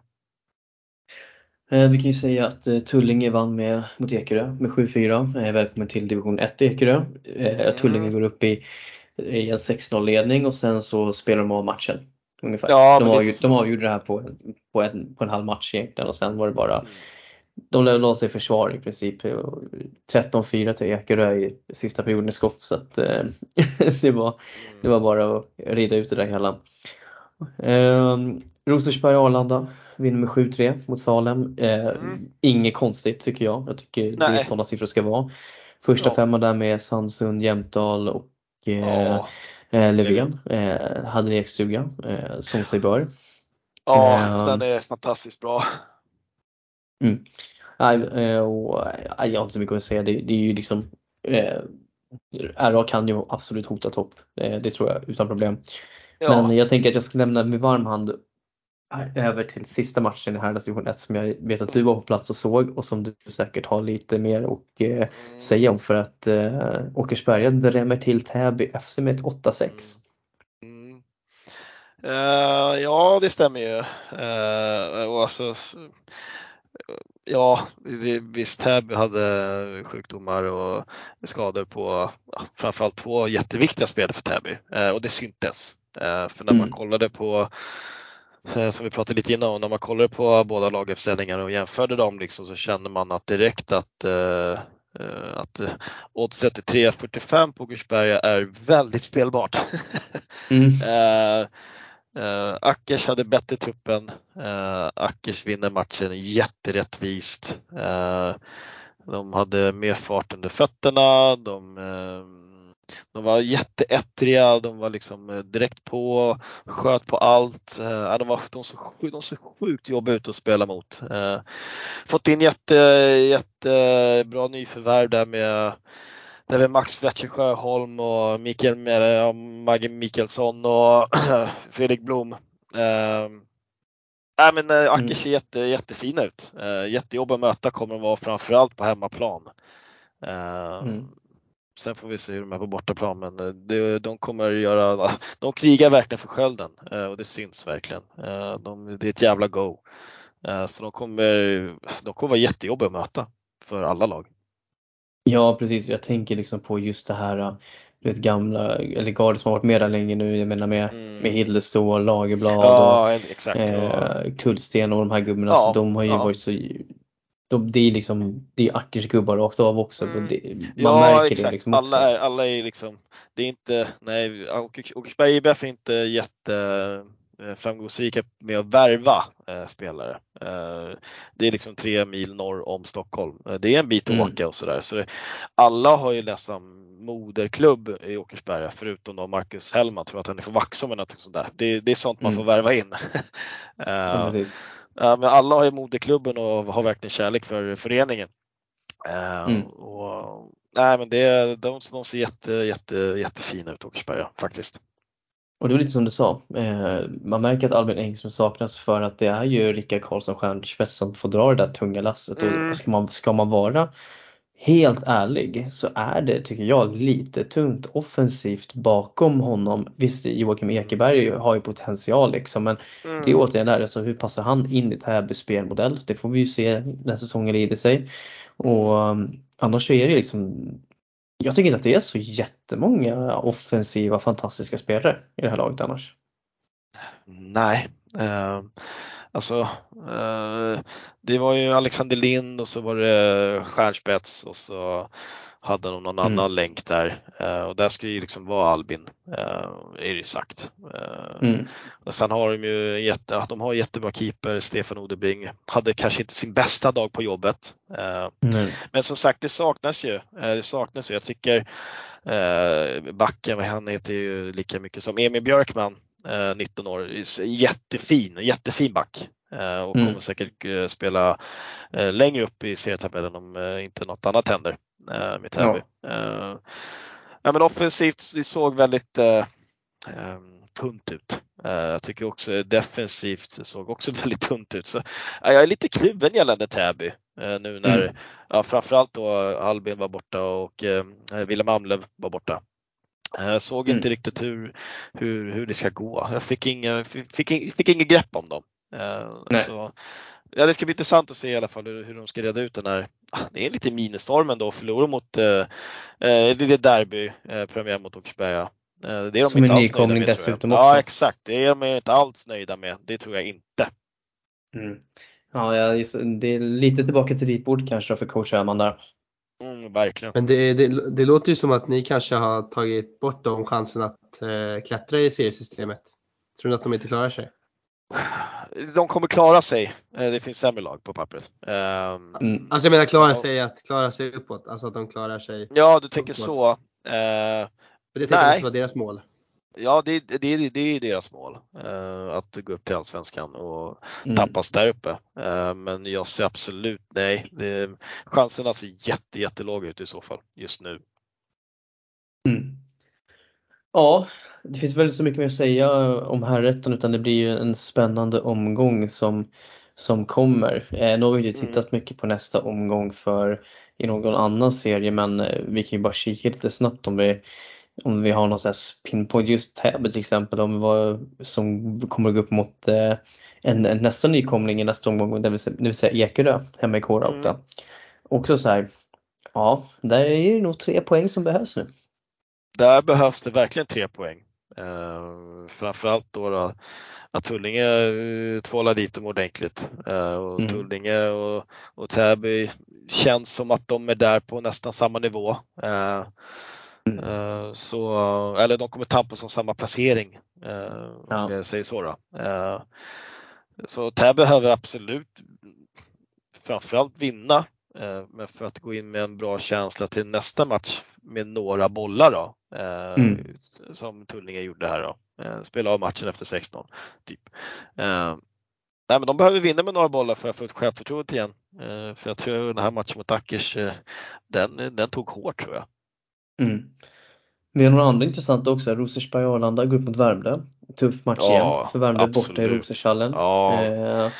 Eh, Vi kan ju säga att eh, Tullinge vann med, mot Ekerö med 7-4. Eh, Välkommen till division 1 Ekerö. Mm. Tullinge går upp i, i en 6-0 ledning och sen så spelar de av matchen. Ungefär. Ja, de, avgjorde, de avgjorde det här på, en- på, en, på en halv match egentligen och sen var det bara Mm. de la sig i försvar i princip. 13-4 till Ekerö i sista perioden i skott så att det, var, det var bara att rida ut det där hela. Rosersberg-Arlanda vinner med 7-3 mot Salem. Eh, Mm. Inget konstigt tycker jag. Jag tycker det är Nej. sådana siffror ska vara. Första Ja. femman där med Sandsund, Jämtdal och eh, Ja, eh, Löfven. Eh, hade en ekstuga eh, som sig bör. ja Ehm. den är fantastiskt bra. Nej, eh, och, eh, jag har inte så mycket att säga. Det, det är ju liksom eh, RA kan ju absolut hota topp. Det tror jag utan problem. Ja, Men jag tänker att jag ska lämna med varm hand över till sista matchen i herrarnas division 1 som jag vet att du var på plats och såg och som du säkert har lite mer att eh, Mm. säga om för att eh, Åkersberga drämmer till Täby FC med ett 8-6. Uh, ja, det stämmer ju. Uh, och alltså, ja, det, visst Täby hade sjukdomar och skador på ja, framförallt två jätteviktiga spelare för Täby uh, och det syntes. för när man mm. kollade på som vi pratade lite innan om, när man kollade på båda laguppställningarna och jämförde dem liksom, så kände man att direkt att att oddset är 3.45 på Åkersberga är väldigt spelbart. Mm. Ackers hade bättre truppen. Uh, Ackers vinner matchen jätterättvist. De hade mer fart under fötterna. De, de var jätteettriga, de var liksom direkt på, sköt på allt. Uh, de, var, de, såg, de såg sjukt jobbiga ut att spela mot. fått in jätte, jättebra nyförvärv där med det är väl Max Fletcher Sjöholm och Mikael, Maggie Mikaelsson och Fredrik Blom. Nej men Acker mm. ser jätte, jättefina ut. Äh, jättejobb att möta kommer de vara framförallt på hemmaplan. Mm. Sen får vi se hur de är på bortaplan men de, de kommer göra, de krigar verkligen för skölden och det syns verkligen. De, det är ett jävla go. Så de kommer, de kommer vara jättejobbiga att möta för alla lag. Ja precis, jag tänker liksom på just det här du vet, gamla, eller gardet som har varit med där länge nu, jag menar med, mm. med Hillestål, Lagerblad ja, och exakt, eh, Kullsten och de här gubbarna. Ja, så de har ju ja. varit så de, det är liksom, det är Ackers gubbar rakt av också. Mm. Det, man ja, märker exakt. det liksom också. Alla är, alla är liksom, det är inte, nej, Åkersberga IBF är inte jätte Eh, framgångsrika med att värva eh, spelare. Eh, det är liksom tre mil norr om Stockholm. Eh, det är en bit att mm. åka och sådär. Så det, alla har ju nästan moderklubb i Åkersberga förutom då Marcus Hellman, tror att han är från Vaxholm eller något sånt där. Det, det är sånt man mm. får värva in. ja, eh, men alla har ju moderklubben och har verkligen kärlek för föreningen. Eh, mm. Och, nej men det, de, de ser jätte, jätte, jättefina ut Åkersberga faktiskt. Och det är lite som du sa, eh, man märker att Albin Engström saknas för att det är ju Rickard Karlsson Stjernspets som får dra det där tunga lasset. Mm. Och ska man, ska man vara helt ärlig så är det, tycker jag, lite tungt offensivt bakom honom. Visst, Joakim Ekeberg har ju potential liksom men mm. det är återigen där, alltså, hur passar han in i Täbys spelmodell? Det får vi ju se när säsongen lider sig. Och um, annars så är det liksom jag tycker inte att det är så jättemånga offensiva fantastiska spelare i det här laget annars. Nej, eh, alltså eh, det var ju Alexander Lind och så var det Stjärnspets och så hade de någon mm. annan länk där eh, och där ska ju liksom vara Albin, eh, är det sagt. Mm. Och sen har de ju jätte, de har jättebra keeper, Stefan Odebring, hade kanske inte sin bästa dag på jobbet. Mm. Men som sagt, det saknas ju. Det saknas ju. Jag tycker backen, han heter ju lika mycket som Emil Björkman, 19 år, jättefin, jättefin back och kommer mm. säkert spela längre upp i serietabellen om inte något annat händer eh, med Täby. Ja. Eh, ja, men offensivt det såg väldigt eh, tunt ut. Eh, jag tycker också defensivt såg också väldigt tunt ut. Så, jag är lite kluven gällande Täby eh, nu när mm. ja, framförallt då Albin var borta och eh, Willem Amlöv var borta. Jag såg inte mm. riktigt hur, hur, hur det ska gå. Jag fick inget fick, fick, inga grepp om dem. Nej. Så, ja, det ska bli intressant att se i alla fall hur, hur de ska reda ut den här, ah, det är lite ministormen då, förlora mot eh, eh lite derby, eh, premiär mot Åkersberga. Eh, det är de Som inte en nykomling med, dessutom också. Ja exakt, det är de inte alls nöjda med, det tror jag inte. Mm. Ja, det är lite tillbaka till ritbord kanske för coach Öhman där. Mm, verkligen. Men det, det, det, låter ju som att ni kanske har tagit bort de chansen att eh, klättra i seriesystemet. Tror ni att de inte klarar sig? de kommer klara sig. Eh, det finns sämre lag på pappret. Ehm, mm. Alltså jag menar klara sig att klara sig uppåt, alltså att de klarar sig. Ja, du tänker uppåt. så. Uh, det tänker jag var deras mål. Ja, det, det, det är deras mål. Uh, att gå upp till Allsvenskan och mm. tappas där uppe. Uh, men jag ser absolut, nej, det, chanserna ser jätte, jättelåga ut i så fall just nu. Mm. Ja, det finns väl så mycket mer att säga om herrrätten utan det blir ju en spännande omgång som, som kommer. Eh, nu har vi inte mm. tittat mycket på nästa omgång för i någon annan serie men eh, vi kan ju bara kika lite snabbt om vi om vi har någon sån här pinpoint just Täby till exempel om vad som kommer att gå upp mot eh, en, en nästa nykomling i nästa omgång, det vill säga, det vill säga Ekerö hemma i Kårauta. Mm. Också så här, ja, där är det nog tre poäng som behövs nu. Där behövs det verkligen tre poäng. Eh, framförallt då, då att Tullinge uh, tvålar dit dem ordentligt. Uh, och mm. Tullinge och, och Täby känns som att de är där på nästan samma nivå. Mm. så, eller de kommer tampas om samma placering ja. om jag säger så. Då. så Täby behöver absolut framförallt vinna men för att gå in med en bra känsla till nästa match med några bollar då, mm. som Tullinge gjorde här då. Eh, spela av matchen efter 16 typ. Eh, nej, men de behöver vinna med några bollar för att få ett självförtroende igen. Eh, för jag tror den här matchen mot Ackers, den, den tog hårt tror jag. Mm. Vi har några andra intressanta också. Rosersberg Arlanda går upp mot Värmdö. Tuff match ja, igen för Värmdö borta i Rosershallen. Ja. Eh,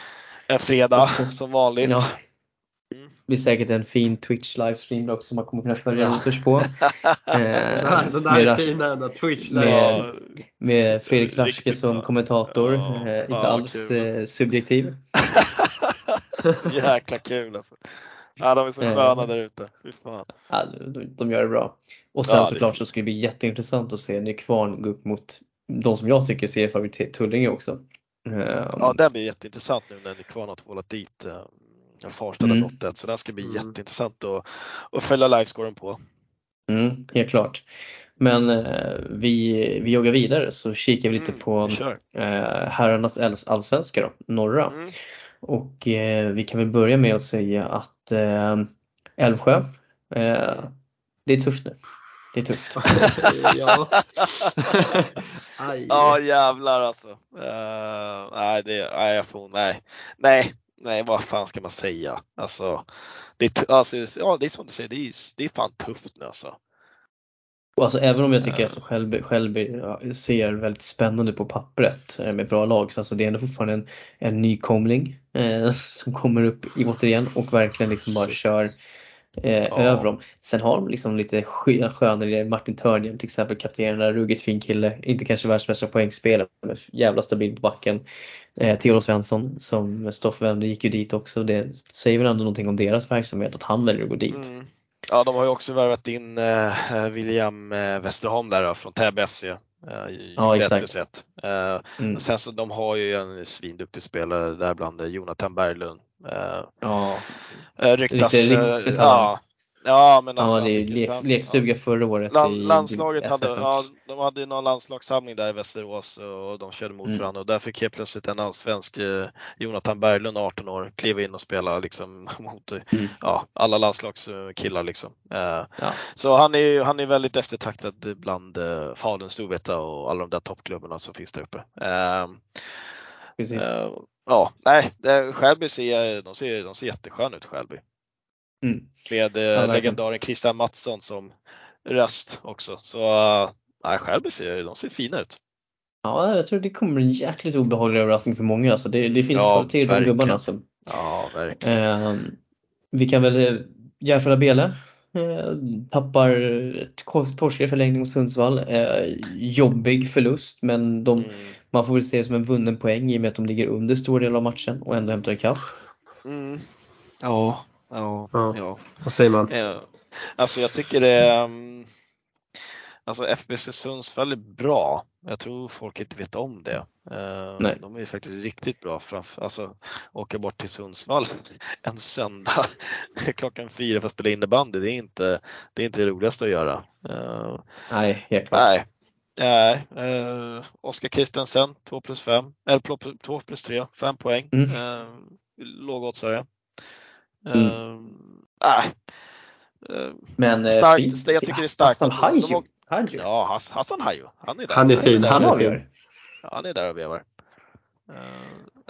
en fredag också. som vanligt. Ja. Det blir säkert en fin Twitch livestream också som man kommer kunna följa ja. Rosers på. eh, den där är fina Twitch med, med Fredrik Laschke som kommentator. Ja, eh, inte alls eh, alltså. subjektiv. Jäkla kul alltså. Ja, de är så eh. sköna där ute. Ja, de, de gör det bra. Och sen ja, såklart så ska det bli jätteintressant att se Nykvarn gå upp mot de som jag tycker ser favorit Tullinge också. Ja, det blir jätteintressant nu när Nykvarn har tvålat dit eh, Farsta mm. brottet så den ska bli mm. jätteintressant att, att följa livescoren på. Mm, helt klart. Men eh, vi, vi joggar vidare så kikar vi lite mm, på eh, herrarnas allsvenska då, norra. Mm. Och eh, vi kan väl börja med att säga att eh, Älvsjö, eh, det är tufft nu. Det är tufft. ja. ja jävlar alltså. Uh, nej, det, nej, jag får, nej, nej, nej, vad fan ska man säga? Alltså, det är, alltså, ja, det är som du säger, det är, det är fan tufft nu alltså. Alltså även om jag tycker att Skälby, Skälby ser väldigt spännande på pappret eh, med bra lag så alltså det är ändå fortfarande en, en nykomling eh, som kommer upp återigen och verkligen liksom bara kör eh, ja. över dem. Sen har de liksom lite skönare, Martin Törnhjelm till exempel, kaptenen, ruggigt fin kille, inte kanske världsbästa poängspelare men jävla stabil på backen. Eh, Theodor Svensson som Stoffe Wende gick ju dit också. Det säger väl ändå någonting om deras verksamhet att han väljer att gå dit. Mm. Ja, de har ju också värvat in eh, William eh, Westerholm där då, från Täby FC. Eh, ja, exakt. Eh, mm. Sen så de har ju en svinduktig spelare där bland Jonathan Berglund. Eh, ja. Ryktas, riktigt, riktigt ja, Ja, men alltså, ja, det är lek, lekstuga förra året. Land, i, landslaget hade, ja, de hade någon landslagssamling där i Västerås och de körde mot mm. varandra och där fick helt plötsligt en allsvensk, eh, Jonathan Berglund, 18 år, kliva in och spela liksom mot mm. ja, alla landslagskillar liksom. Eh, ja. Så han är, han är väldigt eftertraktad bland eh, Falun, Storvreta och alla de där toppklubbarna som finns där uppe. Eh, Precis. Eh, ja, nej, Skälby ser, de ser, de ser jättesköna ut Skälby. Mm. Med eh, legendaren Christian Mattsson som röst också. Så äh, Skälby ser, de ser fina ut. Ja, jag tror det kommer en jäkligt obehaglig överraskning för många. Alltså det, det finns ja, kvalitet i de gubbarna. Alltså. Ja, verkligen. Eh, vi kan väl, eh, Järfälla Bele eh, tappar torskar förlängning mot Sundsvall. Eh, jobbig förlust men de, mm. man får väl se det som en vunnen poäng i och med att de ligger under stor del av matchen och ändå hämtar ikapp. Mm. Ja, Ja, ja. ja. Vad säger man? Alltså jag tycker det um, Alltså FBC Sundsvall är bra. Jag tror folk inte vet om det. Uh, Nej. De är faktiskt riktigt bra. Framför, alltså åka bort till Sundsvall en söndag klockan fyra för att spela innebandy. Det är inte det, är inte det roligaste att göra. Uh, Nej, helt klart. Nej. Nej, uh, Oskar Kristensen 2 plus 5, eller 2 plus 3, 5 poäng. Mm. Uh, lågoddsare. Mm. Uh, uh, Men starkt, uh, jag tycker det är starkt. Hassan Hajo. Ja, Hassan Hajo. Han är där. Han är fin. Han, han är Ja, han är där och vevar. Uh,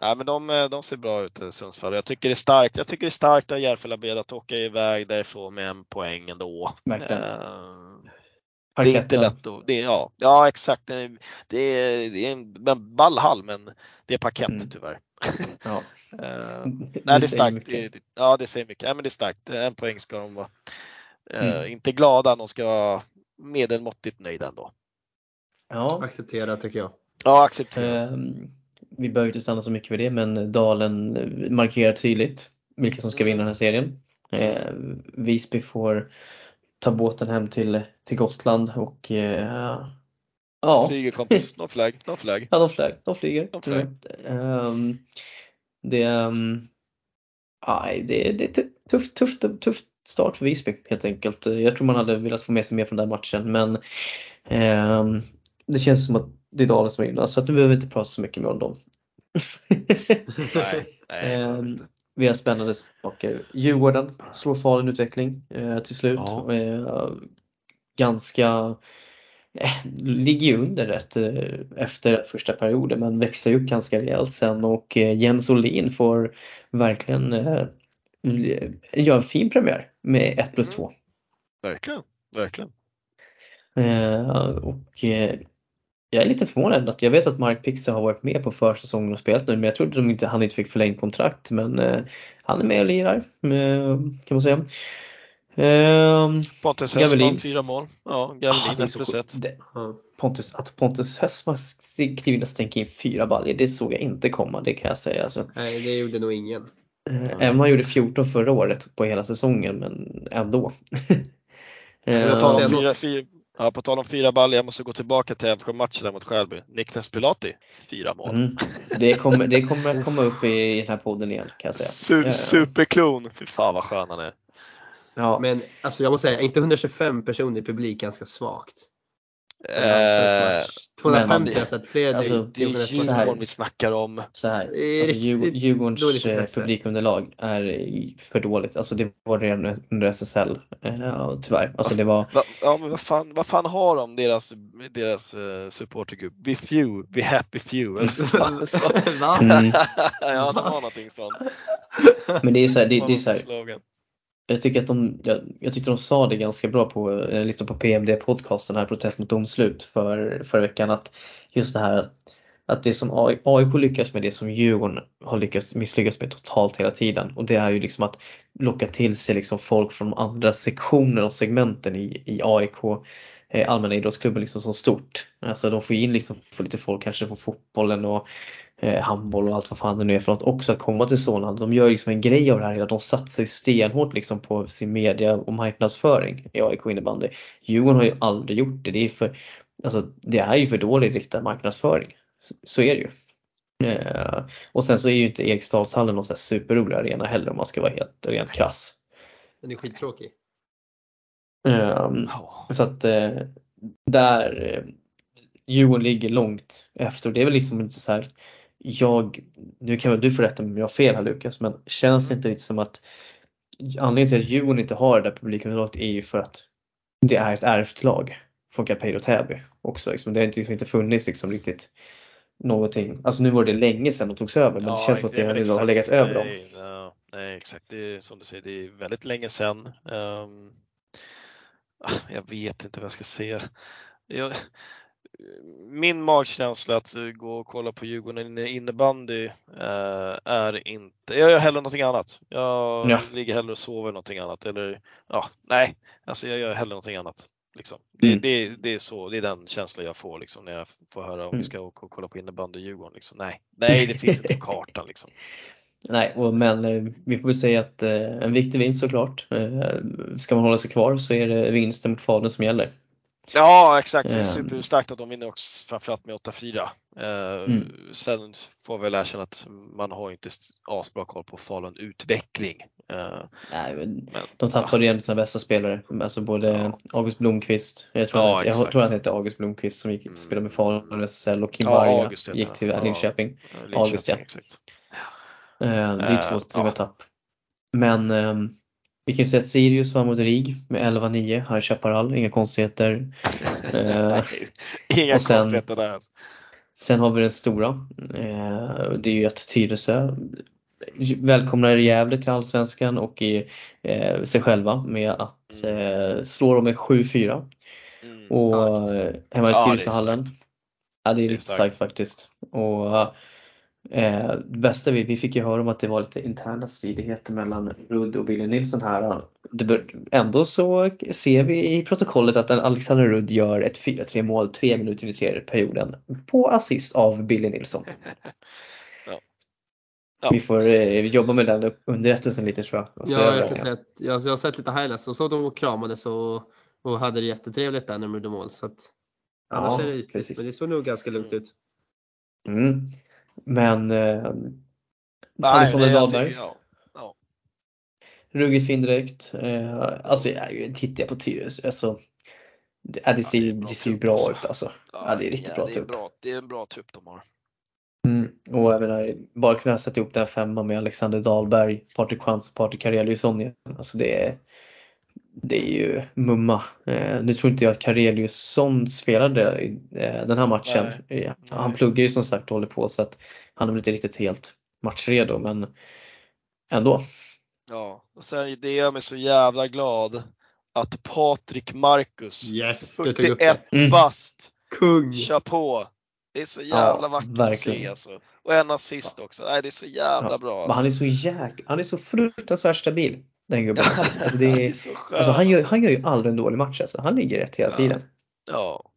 nej, men de, de ser bra ut i Sundsvall. Jag tycker det är starkt. Jag tycker det är starkt av Järfälla att åka iväg därifrån med en poäng ändå. Uh, det är inte lätt att, det, ja, ja exakt. Det är, det är, det är en ball hall men det är parkett mm. tyvärr. Ja. uh, nej, det är starkt. Det, ja, det säger mycket. Nej, men det är starkt. En poäng ska de vara. Uh, mm. Inte glada, de ska medelmåttigt nöjd ändå. Ja, Acceptera tycker jag. Ja, accepterar. ehm, vi behöver inte stanna så mycket vid det men Dalen markerar tydligt vilka som ska vinna den här serien. Eh, Visby får ta båten hem till, till Gotland och eh, ja, Flyger kompis, no flag, no flag. ja de, flyger, de flyger. De flyger. Ehm, det, um, aj, det, det är tufft, tufft, tufft start för Visby helt enkelt. Jag tror man hade velat få med sig mer från den matchen men ehm, det känns som att det är Dalen som vinner så att nu behöver vi inte prata så mycket mer om dem. Nej, nej. Ehm, vi har spännande saker. Djurgården slår Falun utveckling eh, till slut. Ja. Eh, ganska ligger ju under rätt eh, efter första perioden men växer upp ganska rejält sen och eh, Jens Olin får verkligen eh, göra en fin premiär med 1 plus Mm. 2. Verkligen, verkligen. Eh, och jag är lite förvånad att jag vet att Mark Pixie har varit med på försäsongen och spelat nu men jag trodde de inte, han inte fick förlängt kontrakt men han är med och lirar kan man säga. Eh, Pontus Gavelin. Hessman, fyra mål. Ja, ah, Gavelin 1 så plus sjukt. 1. Det- Ja. Pontus, att Pontus Hessman kliver in och stänker in fyra baljor det såg jag inte komma det kan jag säga. Alltså. Nej, det gjorde nog ingen. Eh, om han gjorde 14 förra året på hela säsongen men ändå. Eh, På tal, Ja. om fyra, fyra, ja, på tal om fyra baljor, jag måste gå tillbaka till där mot Skälby. Niklas Pilati, fyra mål. mm, det, kommer, det kommer komma upp i den här podden igen kan jag säga. Su Eh, superklon! Fy fan vad skön han är. Ja, Men alltså jag måste säga, inte 125 personer i publik ganska svagt? Eh, 250 men- har jag sett fler alltså, det är Djurgården vi snackar om. så här. Alltså, Djurgårdens dåligt eh, publikunderlag är för dåligt. Alltså det var redan under SSL eh, tyvärr. Alltså det var Va, ja men vad fan, vad fan har de deras, deras uh, supportergrupp? Be few, be happy few. eller så. Mm. ja de har någonting sånt. Men det är så här, det, det är så här jag tycker att de, jag, jag tyckte de sa det ganska bra på, eh, liksom på PMD podcasten här, protest mot domslut för, förra veckan att just det här att det som AIK lyckas med det som Djurgården har lyckats misslyckats med totalt hela tiden och det är ju liksom att locka till sig liksom folk från andra sektioner och segmenten i, i AIK eh, allmänna idrottsklubben liksom som stort. Alltså de får in liksom får lite folk kanske från fotbollen och handboll och allt vad fan det nu är för något också att komma till Solna. De gör liksom en grej av det här. De satsar ju stenhårt liksom på sin media och marknadsföring i AIK innebandy. Djurgården har ju aldrig gjort det. Det är, för, alltså, det är ju för dålig riktad marknadsföring. Så, är det ju. Eh, och sen så är ju inte Eriksdalshallen någon så här superrolig arena heller om man ska vara helt rent krass. Den är skittråkig. Ja. så att eh, där eh, Djurgården ligger långt efter och det är väl liksom inte så här jag, nu kan väl du få rätta mig om jag har fel här Lukas, men känns det inte lite som att anledningen till att Djurgården inte har det där publikunderlaget är ju för att det är ett ärvt lag från Capello Täby också. Liksom. Det har inte, liksom inte funnits liksom riktigt någonting. Alltså nu var det länge sedan de togs över men det känns som att det har exakt. legat över dem. Nej, ja, nej exakt, det är som du säger, det är väldigt länge sedan. Ah, jag vet inte vad jag ska säga. Jag, min magkänsla att gå och kolla på Djurgården innebandy eh, är inte, jag gör hellre någonting annat. Jag Ja. ligger hellre och sover någonting annat eller ja, nej, alltså jag gör hellre någonting annat. Liksom. Det, Mm. det, det är så, det är den känslan jag får liksom, när jag får höra om vi Mm. ska åka och kolla på innebandy i Djurgården. Liksom. Nej, nej, det finns inte på kartan liksom. Nej, men eh, vi får väl säga att eh, en viktig vinst såklart. Eh, ska man hålla sig kvar så är det vinsten mot Falun som gäller. Ja exakt, det är Ehm. superstarkt att de vinner också framförallt med 8-4. Eh, Mm. Sen får vi väl erkänna att man har inte asbra koll på Falun utveckling. Eh, Nej, men men, de tappade ju en av sina bästa spelare. Alltså både Ja. August Blomqvist, jag tror, Ja, att, jag tror att han heter August Blomqvist som gick, Mm. spelade med Falun och SSL och Kim Ja, Varga gick till Ja. Linköping. eh, August, ja. Exakt. Eh, Det är Eh, två stora ja. tapp. Men eh, vi kan ju säga att Sirius var mot RIG med 11-9 här Chaparral, inga konstigheter. Eh, Inga sen- konstigheter där. Alltså. Sen har vi den stora. Eh, det är ju att Tyresö välkomnar Gävle till Allsvenskan och i, eh, sig själva med att eh, slå dem med 7-4. Mm, Och starkt. eh, hemma i Ja, det är Tyresöhallen. Ja, det är Det är riktigt starkt. starkt faktiskt. Och Eh, bästa vi, vi fick ju höra om att det var lite interna stridigheter mellan Rudd och Billy Nilsson här. Det, bör- ändå så ser vi i protokollet att Alexander Rudd gör ett 4-3 mål tre minuter in i tredje perioden på assist av Billy Nilsson. Ja. Ja. Vi får eh, jobba med den underrättelsen lite tror jag. Ja, jag, kan den. säga att jag, jag har sett lite highlights och så de kramades och, och hade det jättetrevligt där när de gjorde mål. Så att, annars Ja, är det ytligt, precis. men det såg nog ganska lugnt ut. Mm. Men eh, Nej, Alexander Dahlberg, ja. Ja. ruggigt fin direkt. Eh, alltså jag tittar jag på Tyresö, alltså, det, ja, det, ser, det det, ser ju bra alltså. ut alltså. Ja, det är riktigt bra det är trupp. bra. Det är en bra trupp de har. Mm. Och jag menar, bara kunna sätta ihop den här femman med Alexander Dahlberg, Patrik Chans och Patrik Kareliusson igen. Alltså det är, det är ju mumma. Eh, nu tror inte jag att Kareliusson spelade i, eh, den här matchen. Eh, han Nej. pluggar ju som sagt och håller på så att han är väl inte riktigt helt matchredo men ändå. Ja, och sen det gör mig så jävla glad att Patrik Marcus, Yes, du tog upp det. 41 Mm. bast, Kung! kör på. Det är så jävla Ja, vackert att se verkligen. alltså. Och en assist också. Nej, det är så jävla Ja, bra. Men Alltså. han är så jäk, han är så fruktansvärt stabil den gubben. Alltså det han är är, så alltså han, gör, han gör ju aldrig en dålig match alltså. Han ligger rätt hela Ja. tiden. Ja,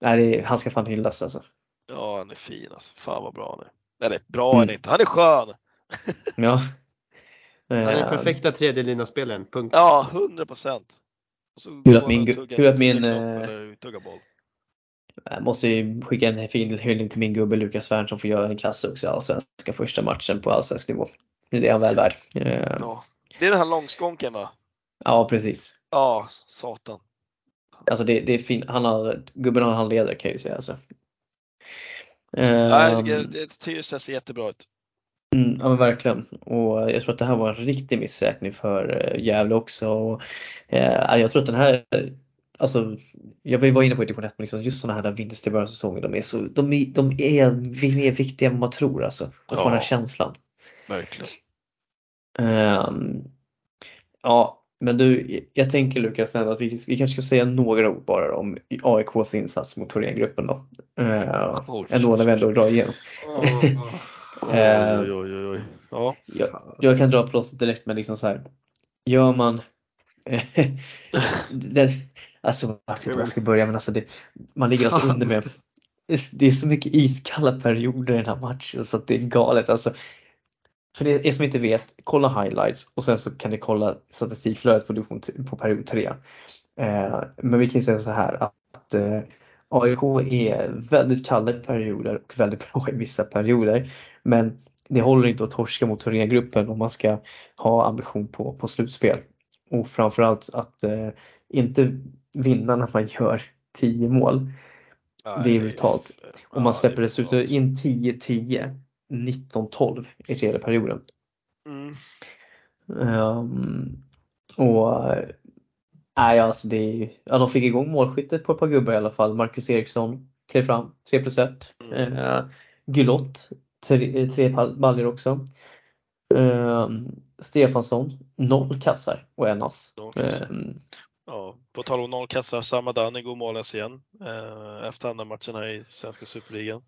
Nej, det är, han ska fan hyllas alltså. ja, han är fin alltså. Fan vad bra han är. Eller bra Mm. är han inte, han är skön. Ja. Han är den Eh, perfekta tredje linaspelaren, punkt. Ja, 100 procent. Kul att min gu- kul att min, eh. Jag måste ju skicka en fin hyllning till min gubbe Lukas Svärn som får göra en kasse också i allsvenska första matchen på allsvensk nivå. Det är det han väl värd. Eh, Ja. Det är den här långskånken va? Ja precis. Ja, satan. Alltså det, det är fint. Han har, gubben har handledare kan jag ju säga. Alltså. Nej, det- det- Tyresö ser jättebra ut. Mm, ja men verkligen. Och jag tror att det här var en riktig missräkning för eh, Gävle också. Och, eh, jag tror att den här, alltså jag var inne på division 1 men liksom just sådana här vinster i början av säsongen, de är, så, de är, de är mer viktiga än man tror alltså. Får Ja. den här känslan. Verkligen. Ehm, ja, men du, jag tänker Lukas ändå att vi, vi kanske ska säga några ord bara om AIKs insats mot Thorengruppen då. Uh, Oj. ändå när vi ändå drar igenom. Eh, oj, oj, oj. Ja. Jag, jag kan dra plåstret direkt men liksom så här. Gör man den, Alltså jag vet inte var jag ska börja men alltså det, man ligger alltså under med Det är så mycket iskalla perioder i den här matchen så att det är galet alltså. För er som inte vet, kolla highlights och sen så kan ni kolla statistikflödet på, division på period 3. Eh, men vi kan ju säga så här att, eh, AIK är väldigt kalla i perioder och väldigt bra i vissa perioder. Men det håller inte att torska mot Thorengruppen om man ska ha ambition på, på slutspel. Och framförallt att eh, inte vinna när man gör 10 mål. Nej, Det är brutalt. Och man släpper dessutom in 10-10, 19-12 i tredje perioden. Mm. Ehm, och nej, alltså det ja, de fick igång målskyttet på ett par gubbar i alla fall. Marcus Eriksson klev fram, 3 plus 1. Mm. Uh, Gulott, tre, tre baljor också. Ehm, Stefansson, noll kassar och en ass. Ehm, Ja, på tal om noll kassar, Samadani går mållös igen eh, efter andra matchen här i svenska superligan.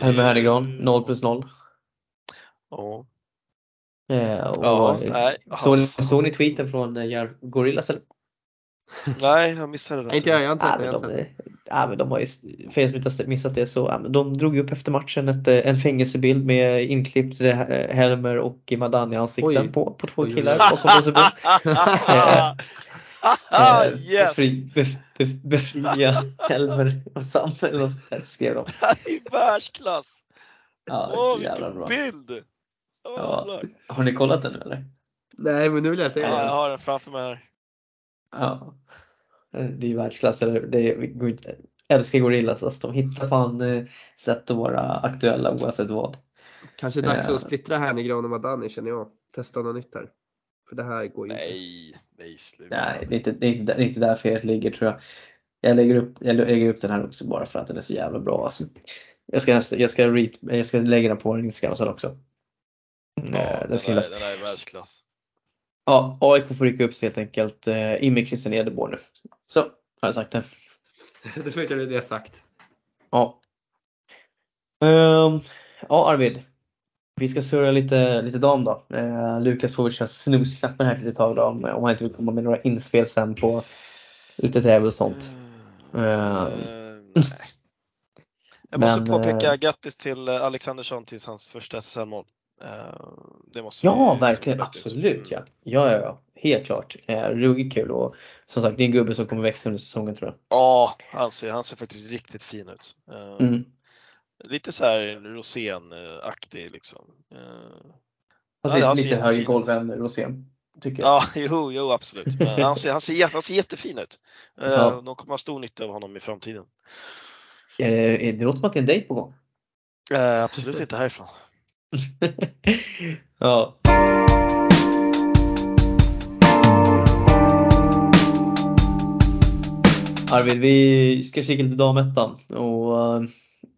Helmer Hernegran, 0 plus 0. Ja, Eh, ja eh, nej. Ja, såg ni tweeten från eh, Järv Gorillas eller? Nej, jag missade det. Inte jag, jag har inte Ja, sett sett det. ja, men de har ju, för er som inte har missat det så, ja, men de drog upp efter matchen ett, en fängelsebild med inklippt Helmer och Madani ansikten Oj. på, på två killar bakom och. Eh, yes! befri, bef, bef, befria Helmer och Sam eller något sånt där skrev de. Det här är världsklass! Ja, Åh, så jävla bra. bild! Åh, Ja. Har ni kollat den nu eller? Nej, men nu vill jag se Ja, jag har den framför mig här. Ja. Det är ju världsklass. eller Det är, älskar Gorillas. Alltså, de hittar fan eh, sätt att vara aktuella oavsett vad. Kanske dags Eh. att splittra Hernegran och Madani känner jag. Testa något nytt här. För det här går ju inte. Nej, sluta. Nej, det är inte, det är inte, det är inte där felet ligger tror jag. Jag lägger, upp, jag lägger upp den här också bara för att den är så jävla bra. Alltså. Jag, ska, jag, ska read, jag ska lägga den på en Instagram sen också. Ja, Eh, den, den ska är, hyllas. den är världsklass. Ja, AIK får rycka upp sig helt enkelt eh, in med Christian Edeborn nu. Så, har jag sagt det. det fick jag det sagt. Ja. Ehm, ja Arvid. Vi ska surra lite, lite dam då. Eh, Lukas får väl köra snusknappen här ett litet tag då om om han inte vill komma med några inspel sen på lite tävling och sånt. Eh, Eh, nej. Jag måste Men, påpeka eh, grattis till Alexandersson till hans första SSL-mål. Det måste Ja, verkligen. Absolut ja. Ja, ja, ja. Helt klart. Ruggigt kul och som sagt det är en gubbe som kommer växa under säsongen tror jag. Ja, han ser, han ser faktiskt riktigt fin ut. Mm. Lite så här Rosén-aktig liksom. Eh, Han ser Ja, ser lite högre golv än Rosén. Tycker jag. Ja, jo, jo absolut. Men han, ser, han, ser, han ser jättefin ut. Eh, Ja. De kommer ha stor nytta av honom i framtiden. Eh, det låter som att det är en dejt på gång. Eh, Absolut inte härifrån. ja. Arvid, vi ska kika lite damettan och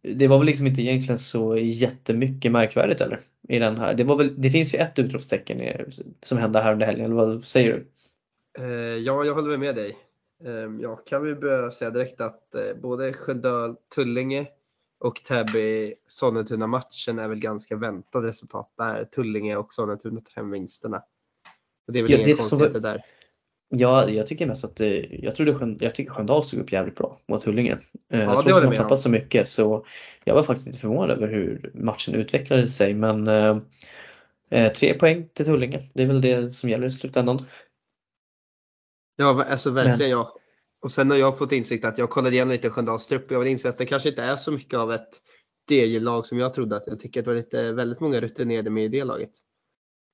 det var väl liksom inte egentligen så jättemycket märkvärdigt eller? I den här. Det, var väl, det finns ju ett utropstecken som hände här under helgen, eller vad säger du? Eh, ja, jag håller med dig. Eh, jag kan väl börja säga direkt att eh, både Sköndal, Tullinge och Täby Sollentuna matchen är väl ganska väntade resultat där. Tullinge och Sollentuna tar hem vinsterna. Och det är väl Ja, inga konstigheter där. Ja, jag tycker mest att eh, jag trodde jag tycker Sköndal stod upp jävligt bra mot Tullinge. Eh, det jag tror att de har tappat så mycket så jag var faktiskt lite förvånad över hur matchen utvecklade sig men eh, eh, tre poäng till Tullinge, det är väl det som gäller i slutändan. Ja, alltså verkligen ja. Och sen har jag fått insikt att jag kollade igen lite Sköndals trupp och jag vill inse att det kanske inte är så mycket av ett DJ-lag som jag trodde att jag tycker att det var lite, väldigt många rutinerade med i det laget.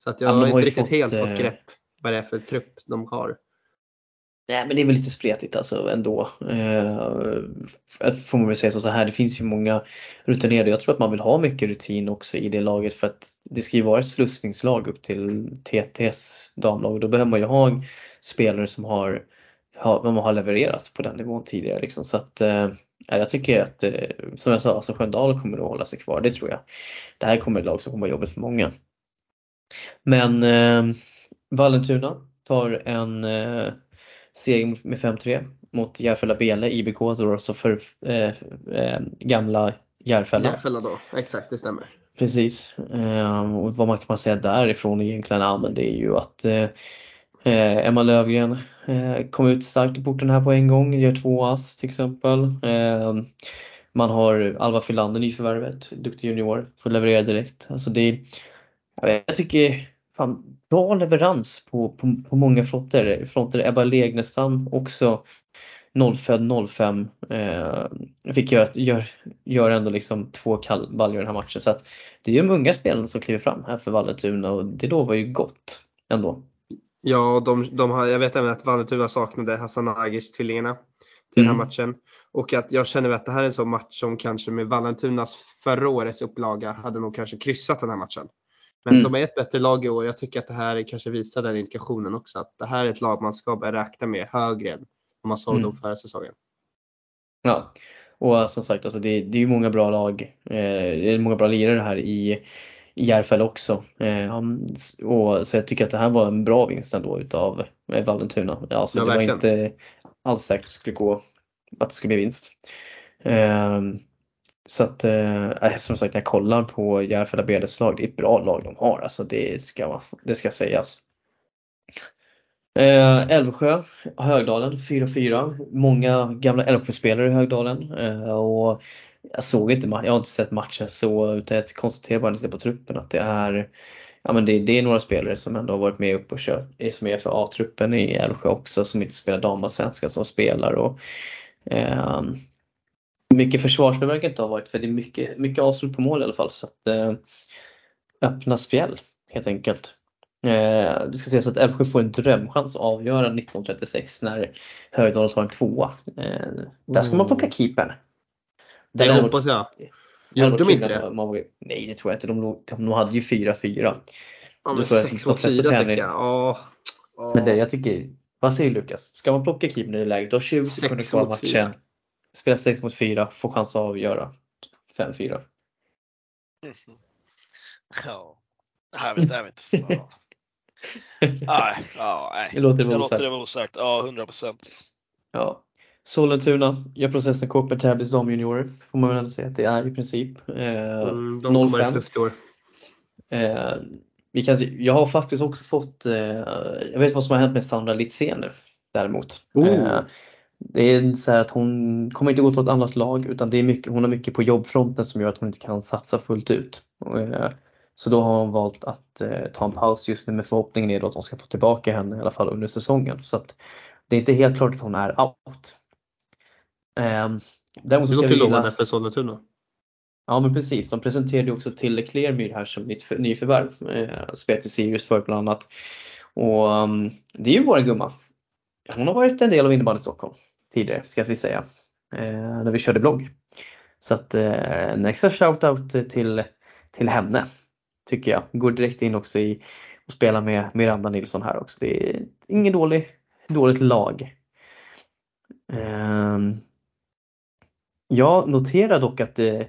Så att jag Ja, men har inte riktigt fått, helt fått grepp vad det är för trupp de har. Nej men det är väl lite spretigt alltså ändå. Eh, får man väl säga så, så här, det finns ju många rutinerade. Jag tror att man vill ha mycket rutin också i det laget för att det ska ju vara ett slussningslag upp till TTS damlag och då behöver man ju ha spelare som har, har, man har levererat på den nivån tidigare liksom. Så att eh, jag tycker att, eh, som jag sa, alltså Sköndal kommer att hålla sig kvar, det tror jag. Det här kommer ett lag som kommer att vara jobbigt för många. Men eh, Vallentuna tar en eh, seger med 5-3 mot Järfälla Bele, IBK, så alltså för eh, eh, gamla Järfälla. Järfälla då, exakt det stämmer. Precis. Eh, och vad man kan säga därifrån egentligen? Ja, men det är ju att eh, eh, Emma Lövgren eh, kom ut starkt i porten här på en gång, gör två ass till exempel. Eh, man har Alva Filander, nyförvärvet, duktig junior, får leverera direkt. Alltså det, jag tycker fan, bra leverans på, på, på många fronter. fronter. Ebba Legnestam också 0 05 eh, fick göra, gör, gör ändå liksom två kallbaljor i den här matchen. Så att det är ju de unga spelarna som kliver fram här för Vallentuna och det lovar ju gott ändå. Ja, de, de har, jag vet även att Vallentuna saknade Hassan Agic, tvillingarna, till den Mm. här matchen. Och att jag känner att det här är en sån match som kanske med Vallentunas förra årets upplaga hade nog kanske kryssat den här matchen. Men Mm. de är ett bättre lag i år. Jag tycker att det här kanske visar den indikationen också. Att det här är ett lag man ska börja räkna med högre än vad man såg Mm. dem förra säsongen. Ja, och som sagt alltså det, det är ju många bra lag. Eh, det är många bra lirare här i, i Järfälla också. Eh, och, så jag tycker att det här var en bra vinst ändå utav eh, Vallentuna. Alltså Ja, det var inte alls säkert att det skulle gå att det skulle bli vinst. Eh, så att eh, äh, som sagt när jag kollar på Järfälla BDs lag, det är ett bra lag de har. Alltså det ska, det ska sägas. Eh, Älvsjö, Högdalen 4-4. Många gamla Älvsjöspelare i Högdalen. Eh, och jag såg inte matchen, jag har inte sett matchen så utan jag konstaterar bara lite på truppen att det är Ja men det, det är några spelare som ändå har varit med upp och kört, som är för A-truppen i Älvsjö också som inte spelar damallsvenskan som spelar och eh, mycket försvarsspel verkar inte ha varit för det är mycket, mycket avslut på mål i alla fall så att eh, öppna spjäll helt enkelt. Eh, det ska sägas att Älvsjö får en drömchans att avgöra 1936 när Högdalen tar en tvåa. Eh, där ska man plocka keepern. Det hade hoppas jag. Gjorde de inte det? att Man, nej det tror jag inte. De, låg- de hade ju 4-4. Ja, men tror jag att 6 de mot 4 flesta tycker jag. Ja. Men det jag tycker, vad säger Lukas? Ska man plocka keepern i det läget? Du har 20 Sex sekunder kvar matchen. Spela 6 mot 4, får chans att avgöra 5-4. Ja. Jag vet, jag vet fan. Nej, ja, nej. Det låter det vara osagt. Ja, 100 procent. Ja. Sollentuna gör processen kort med Täbys damjuniorer. Får man väl ändå säga att det är i princip. Eh, Mm, de kommer 05. ha tufft i år. Eh, vi kan, jag har faktiskt också fått, eh, jag vet vad som har hänt med Sandra Litzén nu däremot. Oh. Eh, det är så här att hon kommer inte gå till ett annat lag utan det är mycket, hon har mycket på jobbfronten som gör att hon inte kan satsa fullt ut. Eh, så då har hon valt att eh, ta en paus just nu med förhoppningen är då att de ska få tillbaka henne i alla fall under säsongen. Så att det är inte helt klart att hon är out. Eh, däremot Det ska låter vi gilla- lovande för Sollentuna. Ja men precis, de presenterade också Tilde Klermyr här som nytt för, nyförvärv. Eh, spelat i Sirius för bland annat. Och um, det är ju vår gumma. Hon har varit en del av innebandy Stockholm tidigare ska vi säga. Eh, när vi körde blogg. Så att eh, en extra shoutout till, till henne. Tycker jag. Går direkt in också i och spelar med Miranda Nilsson här också. Det är inget dålig, dåligt lag. Eh, jag noterar dock att eh,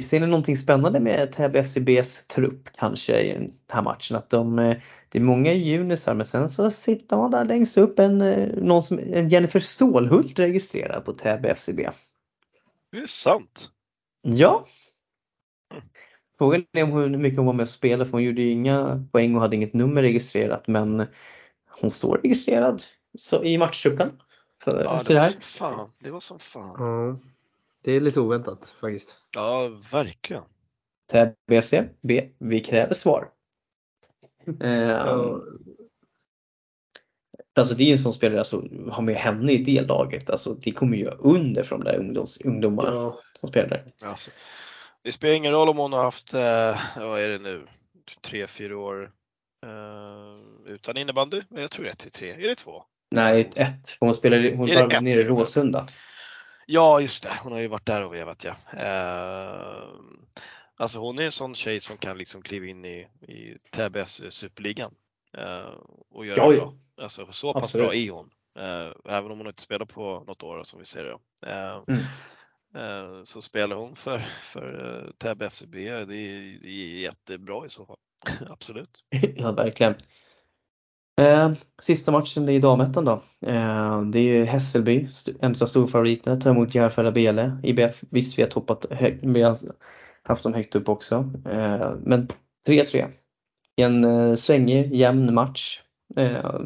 Ser ni någonting spännande med Täby FCBs trupp kanske i den här matchen? Att de, eh, det är många junisar men sen så sitter man där längst upp en, eh, någon som, en Jennifer Stålhult registrerad på Täby FCB. Det är sant. Ja. Frågan är om hur mycket hon var med och spelade för hon gjorde ju inga poäng och hade inget nummer registrerat men hon står registrerad så, i matchtruppen. För, Ja, det det var här. som fan. Det var som fan. Ja. Det är lite oväntat faktiskt. Ja, verkligen. Täby FC B. Vi kräver svar. Ja. Alltså det är ju en sån spelare, alltså, ha med henne i det laget, alltså det kommer ju under för de där ungdoms, ungdomarna Ja. som spelar där. Alltså, det spelar ingen roll om hon har haft, eh, vad är det nu, tre, fyra år eh, utan innebandy? Jag tror det är till tre. Är det två? Nej, ett, ett. Hon spelar hon var nere i Råsunda. Ja, just det. Hon har ju varit där och vevat ja. Eh, alltså hon är en sån tjej som kan liksom kliva in i, i Täbys superligan eh, och göra Ja, det bra. Alltså så pass Absolut. bra är hon. Eh, även om hon inte spelar på något år som vi ser det. Eh, Mm. eh, så spelar hon för, för uh, Täby FCB. Det är, det är jättebra i så fall. Absolut. ja, verkligen. Eh, sista matchen i damettan då. Eh, det är ju Hässelby, en av storfavoriterna, tar emot Järfälla Bele. IBF, visst vi har toppat högt, vi har haft dem högt upp också. Eh, men 3-3. En eh, svängig, jämn match. Eh,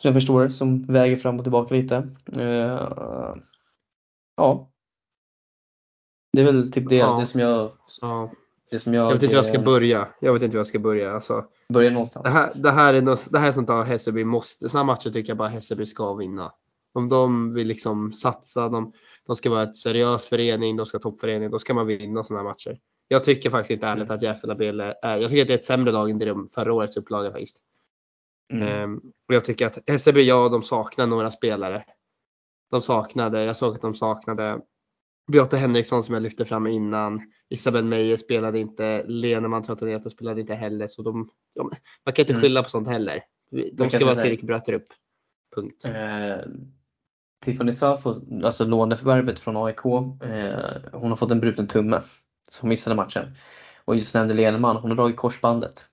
som jag förstår som väger fram och tillbaka lite. Eh, ja. Det är väl typ det, Ja. det som jag, Ja. Jag, Jag vet inte hur jag ska börja. Jag vet inte hur jag ska börja. Alltså, börja någonstans. det, här, det, här är något, det här är sånt där Hässelby måste, sådana matcher tycker jag bara Hässelby ska vinna. Om de vill liksom satsa, de, de ska vara ett seriös förening, de ska toppförening, då ska man vinna sådana matcher. Jag tycker faktiskt inte ärligt att Järfälla är, jag tycker att det är ett sämre lag än det de förra årets upplaga faktiskt. Mm. Ehm, och jag tycker att Hässelby, ja de saknar några spelare. De saknade, jag såg att de saknade Beate Henriksson som jag lyfte fram innan. Isabel Meyer spelade inte, Leneman Trottoneta spelade inte heller. Så de, de, man kan inte Mm. skylla på sånt heller. De ska vara tillräckligt bra trupp. Punkt. Eh, Tiffany Safo, alltså låneförvärvet från AIK, eh, hon har fått en bruten tumme. Så hon missade matchen. Och just nämnde Leneman, hon har dragit korsbandet.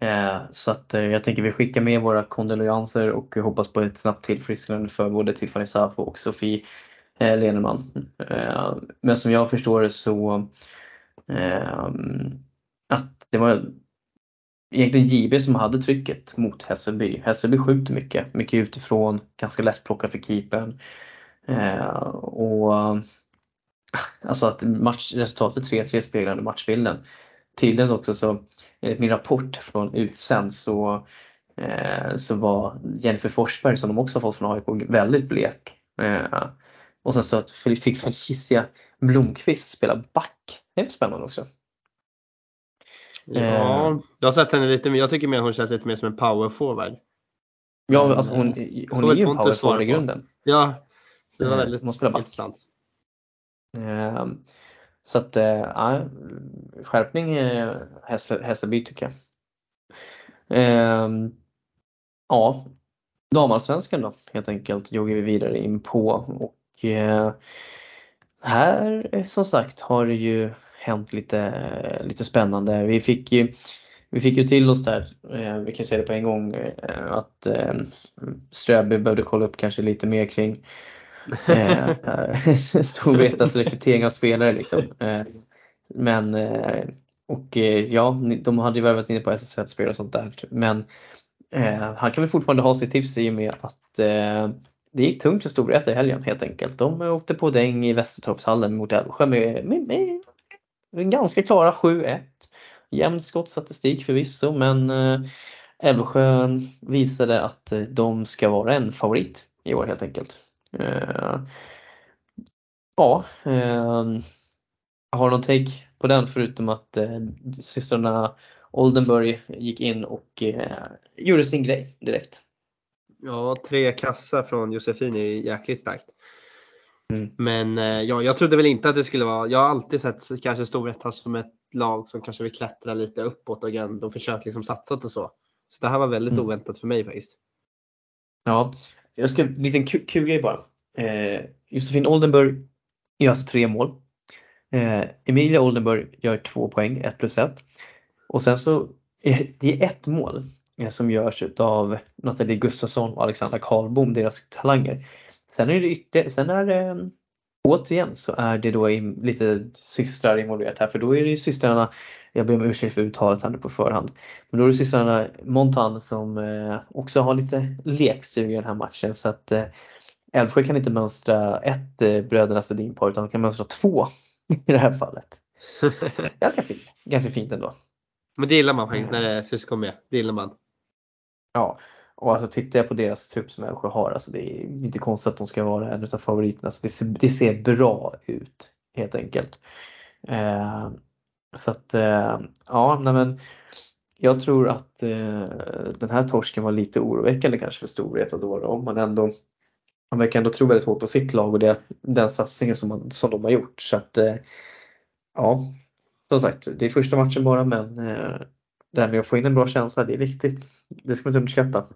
Eh, så att eh, jag tänker vi skickar med våra kondolenser och hoppas på ett snabbt tillfrisknande för både Tiffany Safo och Sofie eh, Leneman. Eh, men som jag förstår det så eh, att det var egentligen JB som hade trycket mot Hässelby. Hässelby skjuter mycket, mycket utifrån, ganska lättplockat för keepern. Eh, och alltså att matchresultatet 3-3 speglade matchbilden. Tydligen också så, enligt min rapport från Utsänd så, eh, så var Jennifer Forsberg som de också har fått från AIK väldigt blek. Eh, och sen så att fick Felicia Blomqvist spela back. Det är spännande också. Ja, jag har sett henne lite mer. Jag tycker mer hon känns lite mer som en powerforward. Ja, Mm. alltså hon, Får hon är ju en Pontus svara powerforward i grunden. Ja, det var Eh, väldigt hon spelar back. intressant. Ehm, Så att, eh, ja, skärpning eh, Hässel- Hässelby tycker jag. Ehm, Ja, damallsvenskan då helt enkelt joggar vi vidare in på och eh, här eh, som sagt har det ju hänt lite, eh, lite spännande. Vi fick ju vi fick ju till oss där, eh, vi kan säga det på en gång, eh, att eh, Ströby behövde kolla upp kanske lite mer kring eh, Storvretas rekrytering av spelare liksom. Eh, men och ja, de hade ju värvat in på SSL-spelare och sånt där. Men han kan väl fortfarande ha sitt tips i och med att det gick tungt för Storvreta i helgen helt enkelt. De åkte på däng i Västertorpshallen mot Älvsjö med, med, med, med ganska klara 7-1. Jämn skottstatistik förvisso men eh, Älvsjö visade att eh, de ska vara en favorit i år helt enkelt. Eh, ja, har någon take på den förutom att systrarna Oldenburg gick in och gjorde sin grej direkt. Ja, tre kassar från Josefin är jäkligt starkt. Mm. Men eh, ja, jag trodde väl inte att det skulle vara, jag har alltid sett kanske Storvreta som ett lag som kanske vill klättra lite uppåt och och försökt liksom satsa och så. Så det här var väldigt Mm. oväntat för mig faktiskt. Ja, jag ska, en liten kul, kul grej bara. Eh, Josefin Oldenburg gör alltså tre mål. Eh, Emilia Oldenburg gör två poäng, ett plus ett. Och sen så, är det är ett mål eh, som görs utav Nathalie Gustafsson och Alexandra Karlbom, deras talanger. Sen är det ytterligare, sen är det återigen så är det då lite systrar involverat här för då är det ju systrarna, jag ber om ursäkt för uttalet här nu på förhand, men då är det systrarna Montan som eh, också har lite lekstuga i den här matchen så att eh, Älvsjö kan inte mönstra ett eh, bröderna Sedin-par utan de kan mönstra två i det här fallet. Ganska fint, ganska fint ändå. Men det gillar man faktiskt när det är syskon med. Det gillar man. Ja, och alltså tittar jag på deras trupp som Älvsjö har, alltså det är inte konstigt att de ska vara en av favoriterna. Så det, ser, det ser bra ut helt enkelt. Eh, så att eh, ja, nej men jag tror att eh, den här torsken var lite oroväckande kanske för Storvreta då, då om man ändå man verkar ändå tro väldigt hårt på sitt lag och det, den satsningen som, man, som de har gjort. Så att eh, ja, som sagt, det är första matchen bara men eh, det här med att få in en bra känsla, det är viktigt. Det ska man inte underskatta.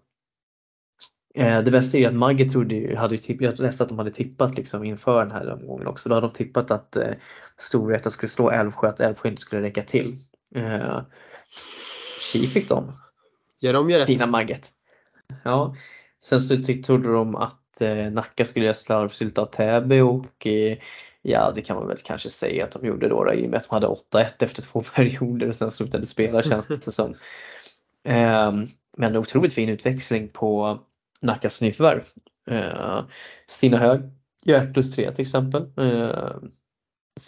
Eh, det bästa är ju att Magge trodde ju, hade ju tipp, jag läste att de hade tippat liksom inför den här omgången också. Då hade de tippat att eh, Storvreta skulle slå Älvsjö, att Älvsjö inte skulle räcka till. Eh, Tji fick de, Gör de gör rätt. fina Magget. Ja, sen så trodde de att eh, Nacka skulle göra slarvsylta av Täby och eh, ja, det kan man väl kanske säga att de gjorde då, då i och med att de hade 8-1 efter två perioder och sen slutade spela känns det som. Ehm, men en otroligt fin utväxling på Nackas nyförvärv. Eh, Stina Hög gör plus 3 till exempel. Eh,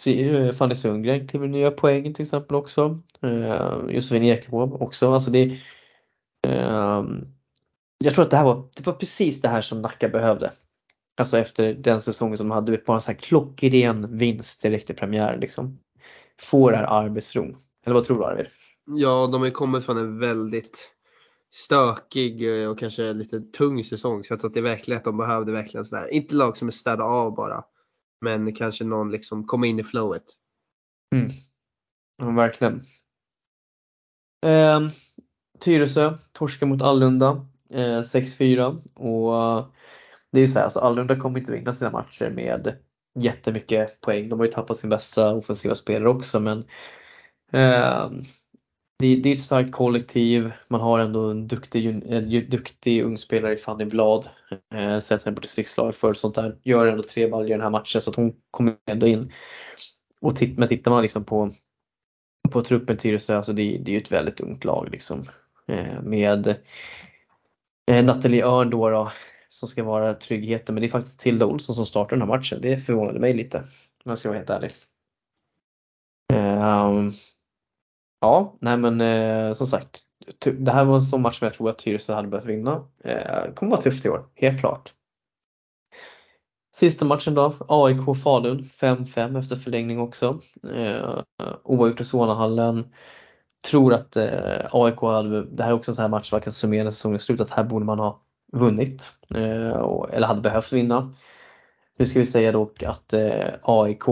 eh, Fanny Sundgren kliver nya poäng till exempel också. Eh, Josefin Ekebom också. Alltså det, ehm, jag tror att det här var, det var precis det här som Nacka behövde. Alltså efter den säsongen som de hade, bara en sån här klockren vinst direkt i premiär liksom. Få det här arbetsron. Eller vad tror du Arvid? Ja, de har ju kommit från en väldigt stökig eh, och kanske lite tung säsong. Så jag tror att det är verkligen att de behövde verkligen sådär, inte lag som är städa av bara. Men kanske någon liksom komma in i flowet. Mm. Ja, verkligen. Eh, Tyresö torskar mot Allunda eh, 6-4 och eh, det är ju så här, alltså Allunda kommer inte vinna sina matcher med jättemycket poäng. De har ju tappat sin bästa offensiva spelare också men eh, det, det är ett starkt kollektiv. Man har ändå en duktig, en duktig ung spelare i Fanny Blad. Eh, Sätter henne på distriktslag för sånt där. Gör ändå tre baljor i den här matchen så att hon kommer ändå in. Och titt, men tittar man liksom på på truppen Tyresö, alltså det, det är ju ett väldigt ungt lag liksom. Eh, med eh, Nathalie Örn då, då som ska vara tryggheten, men det är faktiskt Tilda Olsson som startar den här matchen. Det förvånade mig lite, om jag ska vara helt ärlig. Um, ja, nej men eh, som sagt, det här var en sån match som jag tror att Tyresö hade behövt vinna. Eh, kommer vara tufft i år, helt klart. Sista matchen då, AIK Falun 5-5 efter förlängning också. Eh, oavgjort i Solnahallen. Tror att eh, AIK hade, det här är också en sån här match man kan summera säsongen slut, att här borde man ha vunnit. Eh, och, eller hade behövt vinna. Nu ska vi säga dock att eh, AIK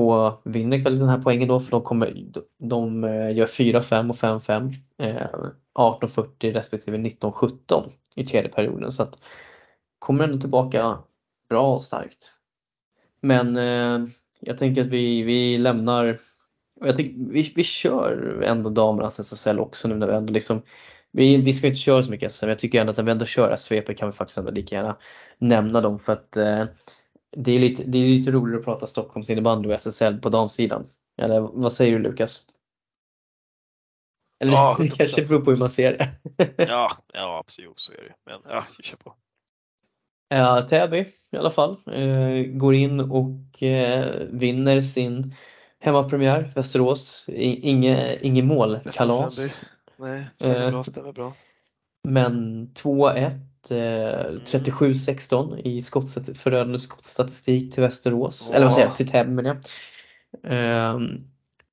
vinner ikväll den här poängen då för de, kommer, de, de gör 4-5 och 5-5. Eh, 18-40 respektive 19-17 i tredje perioden så att kommer ändå tillbaka bra och starkt. Men eh, jag tänker att vi, vi lämnar Och jag tycker, vi, vi kör ändå damernas SSL också nu när vi ändå liksom vi, vi ska inte köra så mycket SSL men jag tycker ändå att när vi ändå kör SVP kan vi faktiskt ändå lika gärna nämna dem för att eh, det, är lite, det är lite roligare att prata Stockholms innebandy och SSL på damsidan. Eller vad säger du Lukas? Eller Ja, det kanske 100%. beror på hur man ser det. Ja, ja absolut så är det Men ja, vi kör på. Ja, Täby i alla fall eh, går in och eh, vinner sin hemmapremiär Västerås. Inge, inget mål, kalas. Nej, stämmer bra, stämmer bra. Men 2-1, eh, 37-16 i skottstat- förödande skottstatistik till Västerås. Eller vad säger jag, till Täby menar jag. Eh,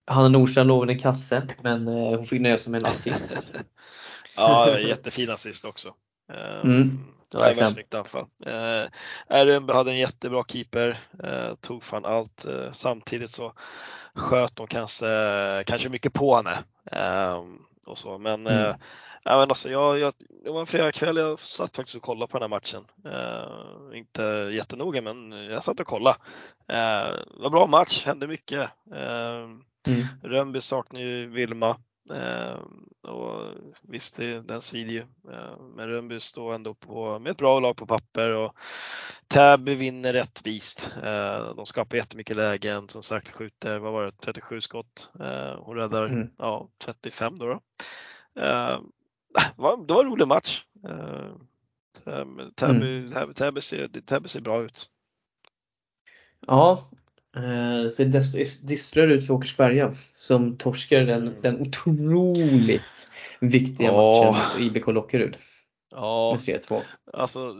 Hanna Nordstrand lovade en kasse men eh, hon fick nöja sig med en assist. Ja, jättefin assist också. Eh, Mm, det var ett snyggt anfall. Eh, RMB hade en jättebra keeper, eh, tog fan allt. Eh, samtidigt så sköt de kanske, kanske mycket på henne. Eh, och så. Men, Mm. Eh, ja, men alltså, jag, jag, det var en fredagkväll, jag satt faktiskt och kollade på den här matchen. Eh, inte jättenoga men jag satt och kollade. Eh, det var en bra match, hände mycket. Eh, Mm. Rönnby saknar ju Vilma. Eh, och visst, det, den svider ju. Eh, men Rönnby står ändå på, med ett bra lag på papper och Täby vinner rättvist. Eh, de skapar jättemycket lägen. Som sagt skjuter, vad var det, 37 skott. Eh, hon räddar Mm. ja, 35 då. då. Det, var, det var en rolig match. Eh, Täby, Täby, ser, ser bra ut. Ja, eh, ser desto dystrare ut för Åkersberga som torskar den, den otroligt viktiga matchen mot IBK Lockerud Ja, med 3-2. Alltså,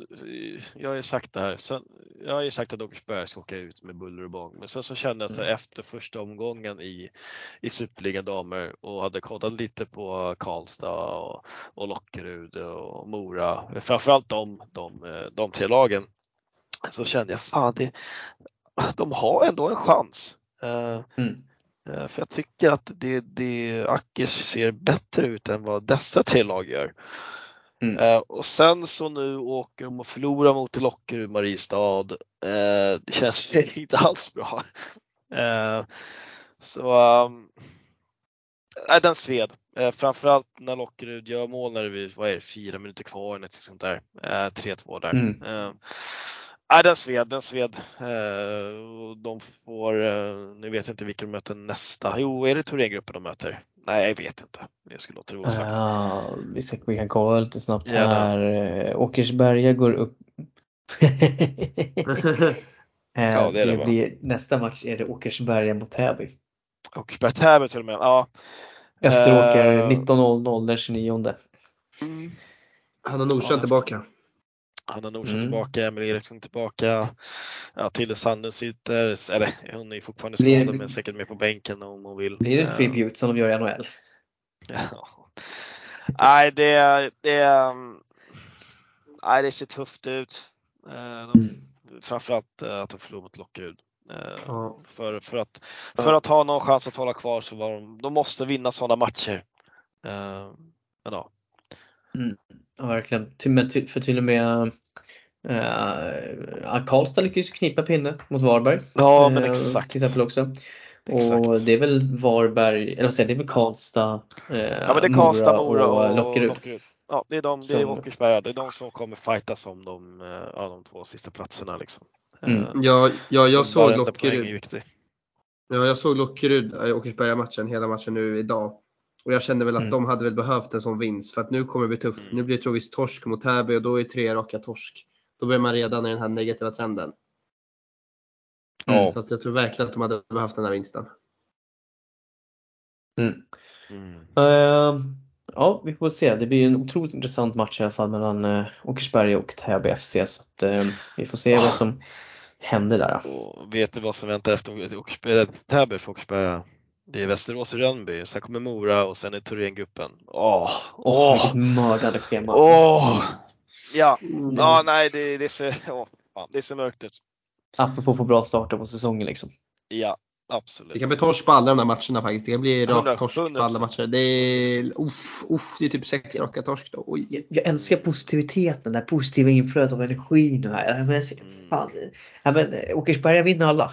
jag har ju sagt det här. Sen, jag har ju sagt att Åkersberga ska åka ut med buller och bång. Men sen så kände jag så här, Mm. efter första omgången i, i Superligan damer och hade kollat lite på Karlstad och, och Lockerud och Mora. Framförallt de, de, de tre lagen. Så kände jag fan, det, de har ändå en chans. Eh, Mm. eh, för jag tycker att det, det Ackers ser bättre ut än vad dessa tre lag gör. Mm. Eh, och sen så nu åker de och förlorar mot Lockerud, Mariestad. Eh, det känns inte alls bra. Eh, så um, nej, den sved. Eh, framförallt när Lockerud gör mål när det är, vad är det, fyra minuter kvar, något sånt där. Eh, 3-2 där. Mm. Eh, nej, den sved, den sved. Eh, och de får, eh, nu vet jag inte vilka de möter nästa. Jo, är det Thorengruppen de möter? Nej, jag vet inte. Jag skulle låta det vara osagt. Ja, vi, ska, vi kan kolla lite snabbt Gärna. här. Eh, Åkersberga går upp. Eh, Ja, det är det det blir, nästa match är det Åkersberga mot Täby. Och Täby till och med. Ja. Österåker Eh, 19.00 den 29. Hanna Nordstrand Ja, tillbaka. Hanna Nordström Mm. tillbaka, Emil Eriksson tillbaka. Ja, Tilde Sanden sitter, eller hon är ju fortfarande Blir- skadad men säkert med på bänken om hon vill. Blir det Eh, tribute som de gör i NHL? Ja. Nej, det, det, mm, nej, det ser tufft ut. Eh, De, framförallt eh, att de förlorar mot Lockerud. Eh, Ja. För, för, att, för att ha någon chans att hålla kvar så var de, de måste vinna sådana matcher. Eh, Men ja. Ja, verkligen. För till och med uh, Karlstad lyckades knipa pinne mot Varberg. Ja, men eh, exakt. Till exempel också. Och Exakt. det är väl Varberg, eller vad säger det är väl Karlstad, eh, Ja men det är Karlstad, Mora och, Lockerud. Lockerud. Ja det är de, det är Som- Åkersberga, det är de som kommer fightas om de, ja, de två sista platserna liksom. Mm. Ja, ja jag så såg Lockerud. Ja, jag såg Lockerud, Åkersberga-matchen, hela matchen nu idag. Och jag kände väl att Mm. de hade väl behövt en sån vinst för att nu kommer det bli tufft. Mm. Nu blir det troligtvis torsk mot Täby och då är tre raka torsk. Då börjar man redan i den här negativa trenden. Ja. Så att jag tror verkligen att de hade behövt den här vinsten. Mm. Mm. Eh, ja, vi får se. Det blir en otroligt intressant match i alla fall mellan uh, Åkersberga och Täby FC. Så att, eh, vi får se vad som händer där. Och vet du vad som väntar efter Täby för Åkersberga? Det är Västerås och Rönnby, sen kommer Mora och sen är Thorengruppen. Åh! Åh, Åh! vilket mördande schema. Åh! Ja, Mm. ja nej det, det, ser, åh, fan, det ser mörkt ut. Apropå få bra starter på säsongen liksom. Ja, Det absolut. kan bli torsk på alla de här matcherna faktiskt. Det kan bli Hundra- rak torsk på alla matcher. Det är, uff, uff, det är typ sex raka torsk då. Oj. Jag, jag älskar positiviteten, det positiva inflödet av energi nu här. Ja, men, Mm. fan, ja, men, Åkersberga vinner alla.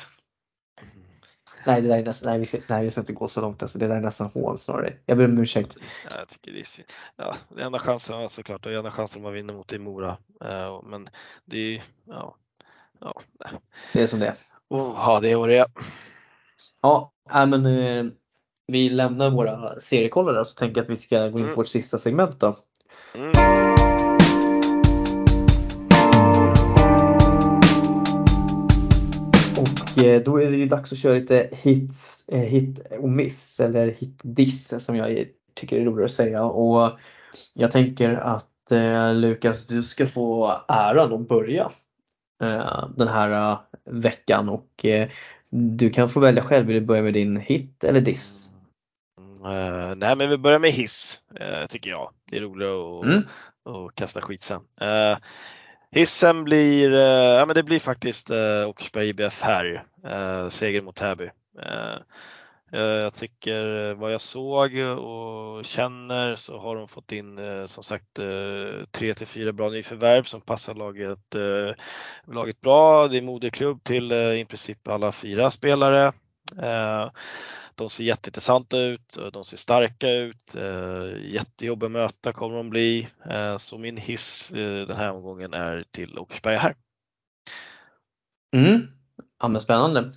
Nej, det där är nästan, nej, vi ska, nej, vi ska inte gå så långt. Alltså, det där är nästan hån snarare. Jag ber om ursäkt. Ja, jag tycker det är synd. Ja, det enda chansen, ja, såklart, det enda chansen man vinner mot är Mora. Eh, men det är ja, ja. Det är som det är. Oh, ja, det är vad det är. Ja, men eh, vi lämnar våra seriekollare så tänker jag att vi ska gå in på Mm. vårt sista segment då. Mm. Då är det ju dags att köra lite hits, eh, hit och miss eller hit-diss som jag tycker är roligare att säga. Och jag tänker att eh, Lukas, du ska få äran att börja eh, den här eh, veckan och eh, du kan få välja själv. Vill du börja med din hit eller diss? Eh, nej men vi börjar med hiss, eh, tycker jag. Det är roligare att Mm. och kasta skit sen. Eh, hissen blir, eh, ja men det blir faktiskt eh, Åkersberga IBF här, eh, seger mot Täby. Eh, eh jag tycker eh, vad jag såg och känner så har de fått in eh, som sagt 3 till 4 bra nyförvärv som passar laget, laget bra. Det är moderklubb till i princip alla fyra spelare. Eh, de ser jätteintressanta ut, de ser starka ut, eh, jättejobbiga att möta kommer de bli. Eh, så min hiss eh, den här omgången är till Åkersberga här. Mm. Ja men spännande.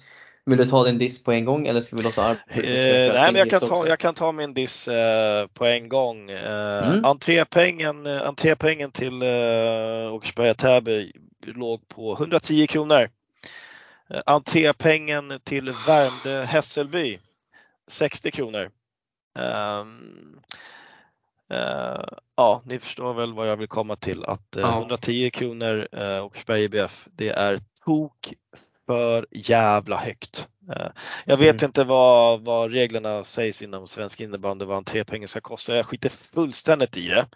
Vill du ta din diss på en gång eller ska vi låta Arvid Eh, nej, men jag kan, ta, jag kan ta min diss eh, på en gång. Eh, Mm. entrépengen, eh, entrépengen till eh, Åkersberga Täby låg på 110 kronor. Eh, entrépengen till Värmdö Hässelby 60 kronor. Ehm, eh, ja, ni förstår väl vad jag vill komma till att eh, Ja. 110 kronor eh, Åkersberga IBF, det är tok för jävla högt. Eh, jag vet Mm. inte vad, vad reglerna sägs inom svensk innebandy, vad entrépengen ska kosta. Jag skiter fullständigt i det.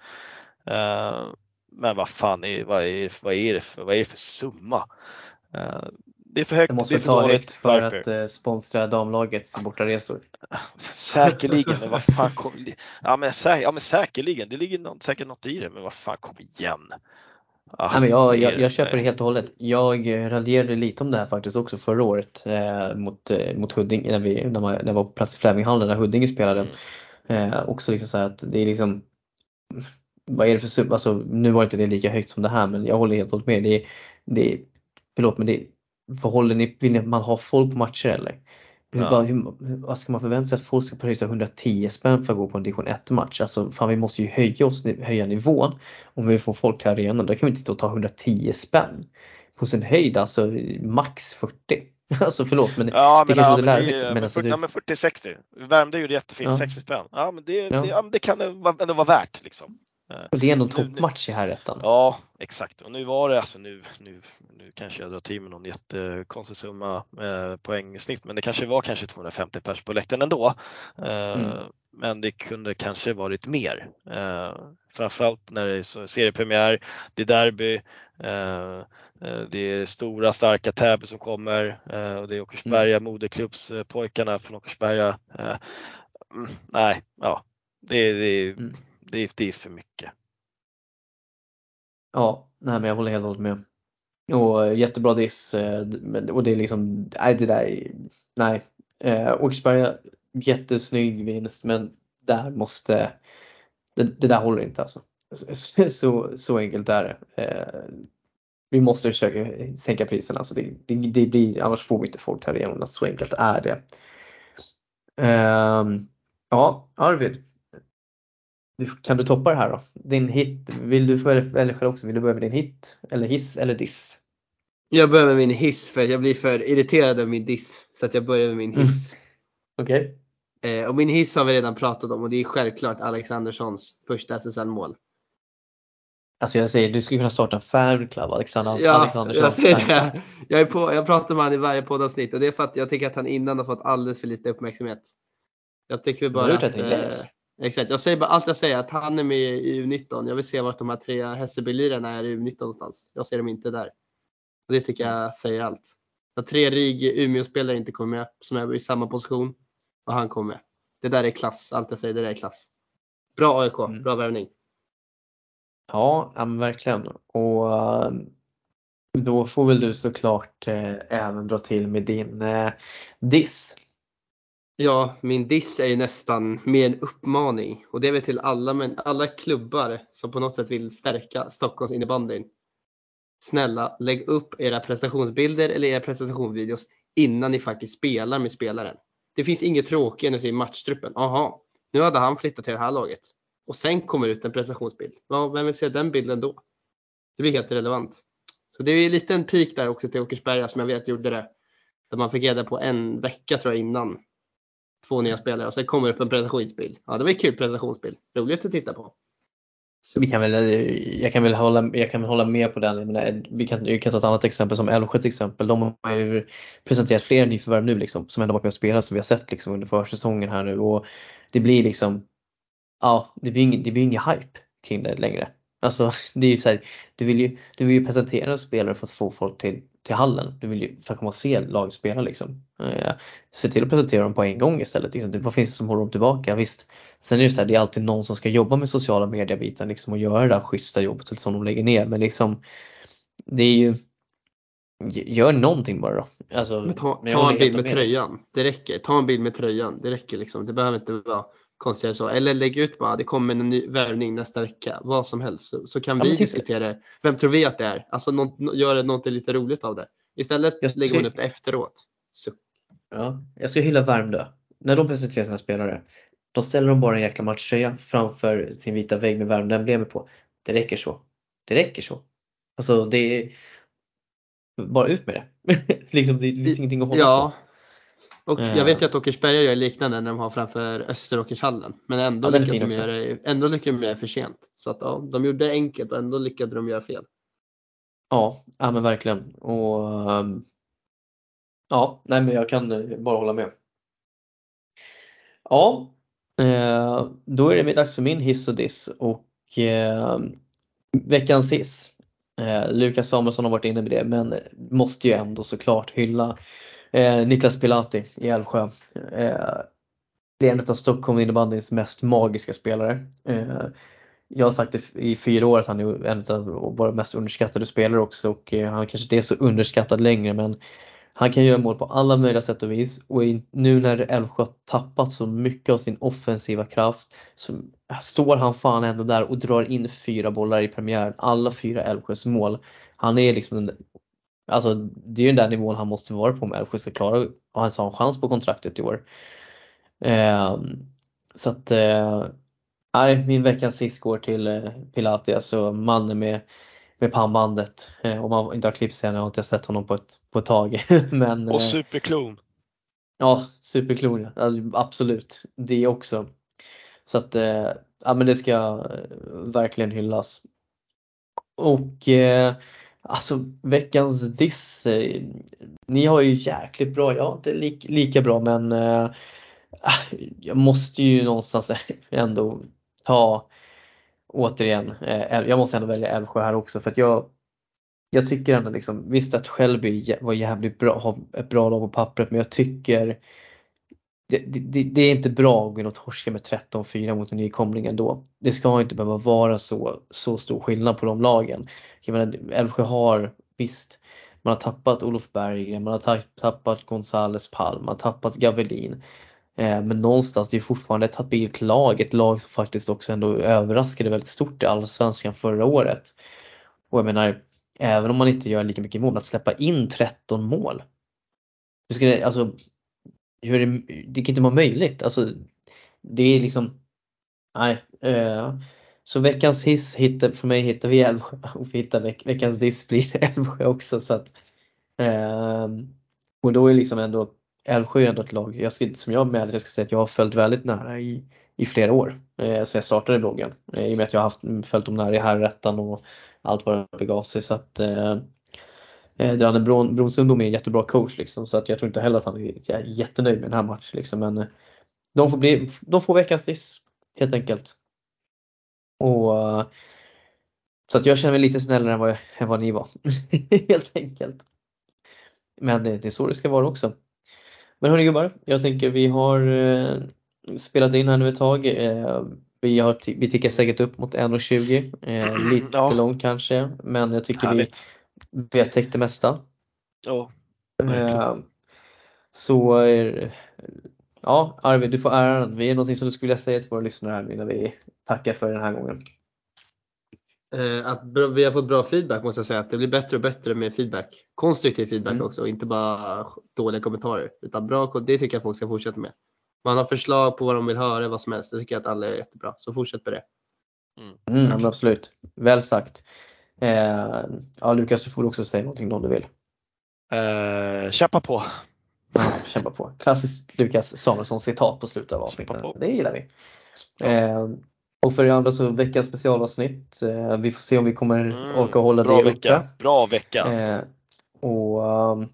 Eh, men vad fan, är, vad, är, vad, är det för, vad är det för summa? Det är för högt, Det det måste vi för ta dåligt. för Varför? att eh, sponsra damlagets bortaresor. Säkerligen, men vad fan kom, ja, men sä, ja men säkerligen, det ligger något, säkert något i det, men vad fan kom igen. Ah, Nej, men jag, jag, jag köper det helt och hållet. Jag eh, raljerade lite om det här faktiskt också förra året eh, mot, eh, mot Huddinge när, vi, när, man, när jag var på plats i Fleminghallen när Huddinge spelade. Mm. Eh, också liksom så att det är liksom vad är det för summa? Alltså, nu var inte det lika högt som det här men jag håller helt och hållet med. Det det förlåt men det vad håller ni, vill man har folk på matcher eller? Ja. bara, hur, vad ska man förvänta sig att folk ska pröjsa 110 spänn för att gå på en division 1 match? Alltså fan vi måste ju höja oss, höja nivån om vi vill få folk till arenan. Då kan vi inte stå och ta 110 spänn på sin höjd, alltså max 40. Alltså förlåt men Ja, det men, kanske ja, låter larvigt, men alltså 40, du- ja, men 40-60. Värmdö gjorde jättefint, Ja. 60 spänn. Ja men det, Ja. det, ja, men det kan ändå vara värt liksom. Och det är ändå en nu- toppmatch i här ettan. Ja, exakt. Och nu var det alltså nu, nu, nu kanske jag drar till med någon jättekonstig summa eh, poängsnitt, men det kanske var kanske 250 pers på läktaren ändå. Eh, Mm. Men det kunde kanske varit mer. Eh, framförallt när det är seriepremiär, det är derby, eh, eh, det är stora starka Täby som kommer eh, och det är Åkersberga, moderklubbspojkarna från Åkersberga. Eh, mm, nej, ja, det, det, Mm det, det är för mycket. Ja, nej men jag håller helt och hållet med. Och eh, jättebra diss. Eh, och det är liksom, nej det där, är- nej. Eh, Åkersberga, jättesnygg vinst men där måste, det, det där håller inte alltså. Så, så, så enkelt är det. Eh, vi måste försöka sänka priserna. Alltså det, det, det blir, annars får vi inte folk till arenorna. Så enkelt är det. Ehm, ja, Arvid. Du- Kan du toppa det här då? Din hit, vill du välja själv också? Vill du börja med din hit? Eller hiss eller diss? Jag börjar med min hiss för jag blir för irriterad av min diss. Så att jag börjar med min hiss. Okej. Eh, och min hiss har vi redan pratat om och det är självklart Alex Anderssons första SSL-mål. Alltså jag säger, du skulle kunna starta en fanclub, Alexander, Ja, Alexandersson. jag säger det. Jag, är på, jag pratar med honom i varje poddavsnitt och det är för att jag tycker att han innan har fått alldeles för lite uppmärksamhet. Jag tycker Du har bara gjort att, ett inlägg. eh, Exakt, jag säger bara allt jag säger att han är med i U19. Jag vill se vart de här tre Hässelby-lirarna är i U19 någonstans. Jag ser dem inte där. Och det tycker jag säger allt. Att tre RIG Umeå-spelare inte kommer med som är i samma position och han kommer med. Det där är klass, allt jag säger det där är klass. Bra AIK, Mm. bra värvning. Ja, men verkligen. Och eh, då får väl du såklart eh, även dra till med din eh, diss. Ja, min diss är ju nästan mer en uppmaning och det är väl till alla, men alla klubbar som på något sätt vill stärka Stockholms innebandyn. Snälla, lägg upp era prestationsbilder eller era prestationsvideos innan ni faktiskt spelar med spelaren. Det finns inget tråkigare än att se matchtruppen. Aha, nu hade han flyttat till det här laget. Och sen kommer ut en prestationsbild. Ja, vem vill se den bilden då? Det blir helt relevant. Så det är en liten pik där också till Åkersberga som jag vet gjorde det. Där man fick reda på en vecka tror jag innan. Två nya spelare och sen kommer det upp en presentationsbild. Ja, det var en kul presentationsbild. Roligt att titta på. Så vi kan väl, eh, jag, kan väl hålla, jag kan väl hålla med på den. Men eh, vi, kan, vi kan ta ett annat exempel som Älvsjö till exempel. De har ju presenterat fler nyförvärv nu liksom, som ändå varit med och spelat som vi har sett liksom, under försäsongen här nu. Och det blir liksom, ja det blir ingen, det blir ingen hype kring det längre. Alltså det är ju så här, du vill ju, du vill ju presentera spelare för att få folk till, till hallen. Du vill ju för att komma och se lag spela liksom. Eh, se till att presentera dem på en gång istället. Liksom. Vad finns det som håller dem tillbaka? Visst, sen är det så här, det är alltid någon som ska jobba med sociala medier-biten liksom, och göra det där schyssta jobbet som de lägger ner. Men liksom, det är ju Gör någonting bara då. Alltså, ta, ta en bild med, med tröjan. Det räcker. Ta en bild med tröjan. Det räcker liksom. Det behöver inte vara konstigare så. Eller lägg ut bara, det kommer en ny värvning nästa vecka. Vad som helst. Så, så kan ja, vi diskutera det. Vem tror vi att det är? Alltså något, gör något lite roligt av det. Istället jag lägger man upp det efteråt. Så. Ja, jag ska hylla Värmdö. När de presenterar sina spelare, då ställer de bara en jäkla matchtröja framför sin vita vägg med Värmdö-emblemet på. Det räcker så. Det räcker så. Alltså det är bara ut med det. liksom, det finns ingenting att hålla ja. på. Och jag vet ju att Åkersberga gör liknande när de har framför Österåkershallen. Men ändå, ja, lyckas de göra ändå lyckades de göra för sent. Så att ja, de gjorde det enkelt och ändå lyckades de göra fel. Ja, ja men verkligen. Och, um, ja, nej men jag kan eh, bara hålla med. Ja, eh, då är det dags för min hiss och diss och eh, veckans hiss. Eh, Lukas Samuelsson har varit inne med det men måste ju ändå såklart hylla Eh, Niklas Pilati i Älvsjö. Eh, det är en av Stockholm innebandyns mest magiska spelare. Eh, jag har sagt det i fyra år att han är en av våra mest underskattade spelare också och eh, han kanske inte är så underskattad längre men han kan göra mål på alla möjliga sätt och vis och nu när Älvsjö har tappat så mycket av sin offensiva kraft så står han fan ändå där och drar in fyra bollar i premiären. Alla fyra Älvsjös mål. Han är liksom den Alltså det är ju den där nivån han måste vara på om Älvsjö ska klara och ha en sån chans på kontraktet i år. Eh, så att, eh, nej, min veckans sist går till eh, Pilati, alltså mannen med, med pannbandet. Eh, om man inte har klippt sig än, jag har inte sett honom på ett, på ett tag. Men, och eh, superklon. Ja, superklon ja. Alltså, absolut, det också. Så att, ja men det ska verkligen hyllas. Och eh, Alltså veckans diss. Eh, ni har ju jäkligt bra, jag har inte li lika bra men äh, jag måste ju någonstans ändå ta återigen, äh, jag måste ändå välja Älvsjö här också för att jag jag tycker ändå liksom, visst att Shelby var jävligt bra, har ett bra lag på pappret men jag tycker det, det, det, är inte bra att gå in och torska med 13-4 mot en nykomling ändå. Det ska inte behöva vara så, så stor skillnad på de lagen. Jag menar, Älvsjö har, visst, man har tappat Olof Berggren, man har tappat Gonzales Palm, man har tappat Gavelin. Eh, men någonstans, det är fortfarande ett habilt lag, ett lag som faktiskt också ändå överraskade väldigt stort i Allsvenskan förra året. Och jag menar, även om man inte gör lika mycket mål, att släppa in 13 mål. Du ska, alltså, hur det, det kan inte vara möjligt. Alltså, det är liksom, nej. Eh, så veckans hiss hittar, för mig hittar vi Älvsjö och vi hittar veck, veckans diss blir Älvsjö också. Så att, eh, och då är liksom ändå Älvsjö ändå ett lag jag ska, som jag med jag ska säga att jag har följt väldigt nära i, i flera år. Eh, så jag startade bloggen. Eh, I och med att jag har haft, följt dem nära i herrettan och allt vad det begav sig. Så att, eh, Eh, Dranne Bronsundbom är en jättebra coach liksom, så att jag tror inte heller att han är jättenöjd med den här matchen. Liksom, men eh, de får, bli, de får veckans diss helt enkelt. Och, eh, så att jag känner mig lite snällare än vad, jag, än vad ni var. helt enkelt. Men det, det är så det ska vara också. Men hörni gubbar, jag tänker vi har spelat in här nu ett tag. Vi, har vi tickar säkert upp mot 1.20. Eh, lite ja. långt kanske, men jag tycker Härligt. vi vedtäckt det mesta. Ja. Eh, så ja, ja, Arvid, du får äran. Vi är någonting som du skulle vilja säga till våra lyssnare här innan vi tackar för den här gången. Eh, att vi har fått bra feedback måste jag säga. Att det blir bättre och bättre med feedback. Konstruktiv feedback Mm. också, inte bara dåliga kommentarer. Utan bra, det tycker jag folk ska fortsätta med. Man har förslag på vad de vill höra, vad som helst. Det tycker jag att alla är jättebra. Så fortsätt med det. Mm, men absolut. Väl sagt. Eh, ja, Lukas, du får också säga någonting om du vill. Eh, kämpa på! Ja, kämpa på. Klassiskt Lukas Samuelsson citat på slutet av avsnittet. Det gillar vi. Eh, och för er andra så veckans specialavsnitt. Eh, vi får se om vi kommer Mm, orka hålla Bra det vecka! uppe. Bra vecka alltså. Eh, och ehm,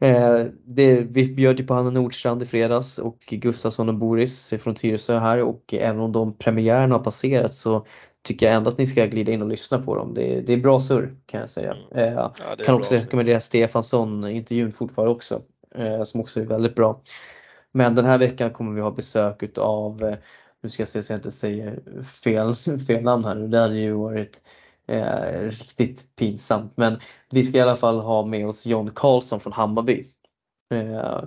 eh, det, vi bjöd ju på Hanna Nordstrand i fredags och Gustafsson och Boris från Tyresö här och även om de premiärerna har passerat så tycker jag ändå att ni ska glida in och lyssna på dem. Det, det är bra surr kan jag säga. Mm. Eh, Ja, kan också rekommendera Stefansson intervjun fortfarande också. Eh, som också är väldigt bra. Men den här veckan kommer vi ha besök utav, eh, nu ska jag se så jag inte säger fel, fel namn här nu, det hade ju varit eh, riktigt pinsamt. Men vi ska i alla fall ha med oss John Karlsson från Hammarby. Eh,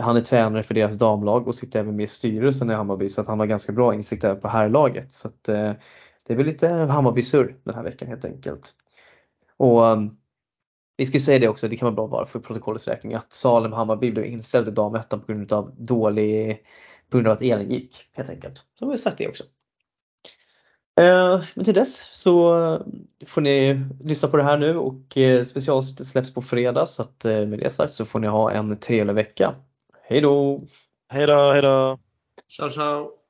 han är tränare för deras damlag och sitter även med i styrelsen i Hammarby så att han har ganska bra insikt även på herrlaget. Så att, eh, det är väl lite Hammarby-surr den här veckan helt enkelt. Och um, vi ska ju säga det också, det kan vara bra bara för protokollets räkning, att Salem Hammarby blev inställd i damettan på grund av dålig, på grund av att elen gick helt enkelt. Så har vi sagt det också. Eh, Men till dess så eh, får ni lyssna på det här nu och eh, specialavsnittet släpps på fredag så att med det sagt så får ni ha en trevlig vecka. Hej då! Hej då, hej då! Ciao ciao!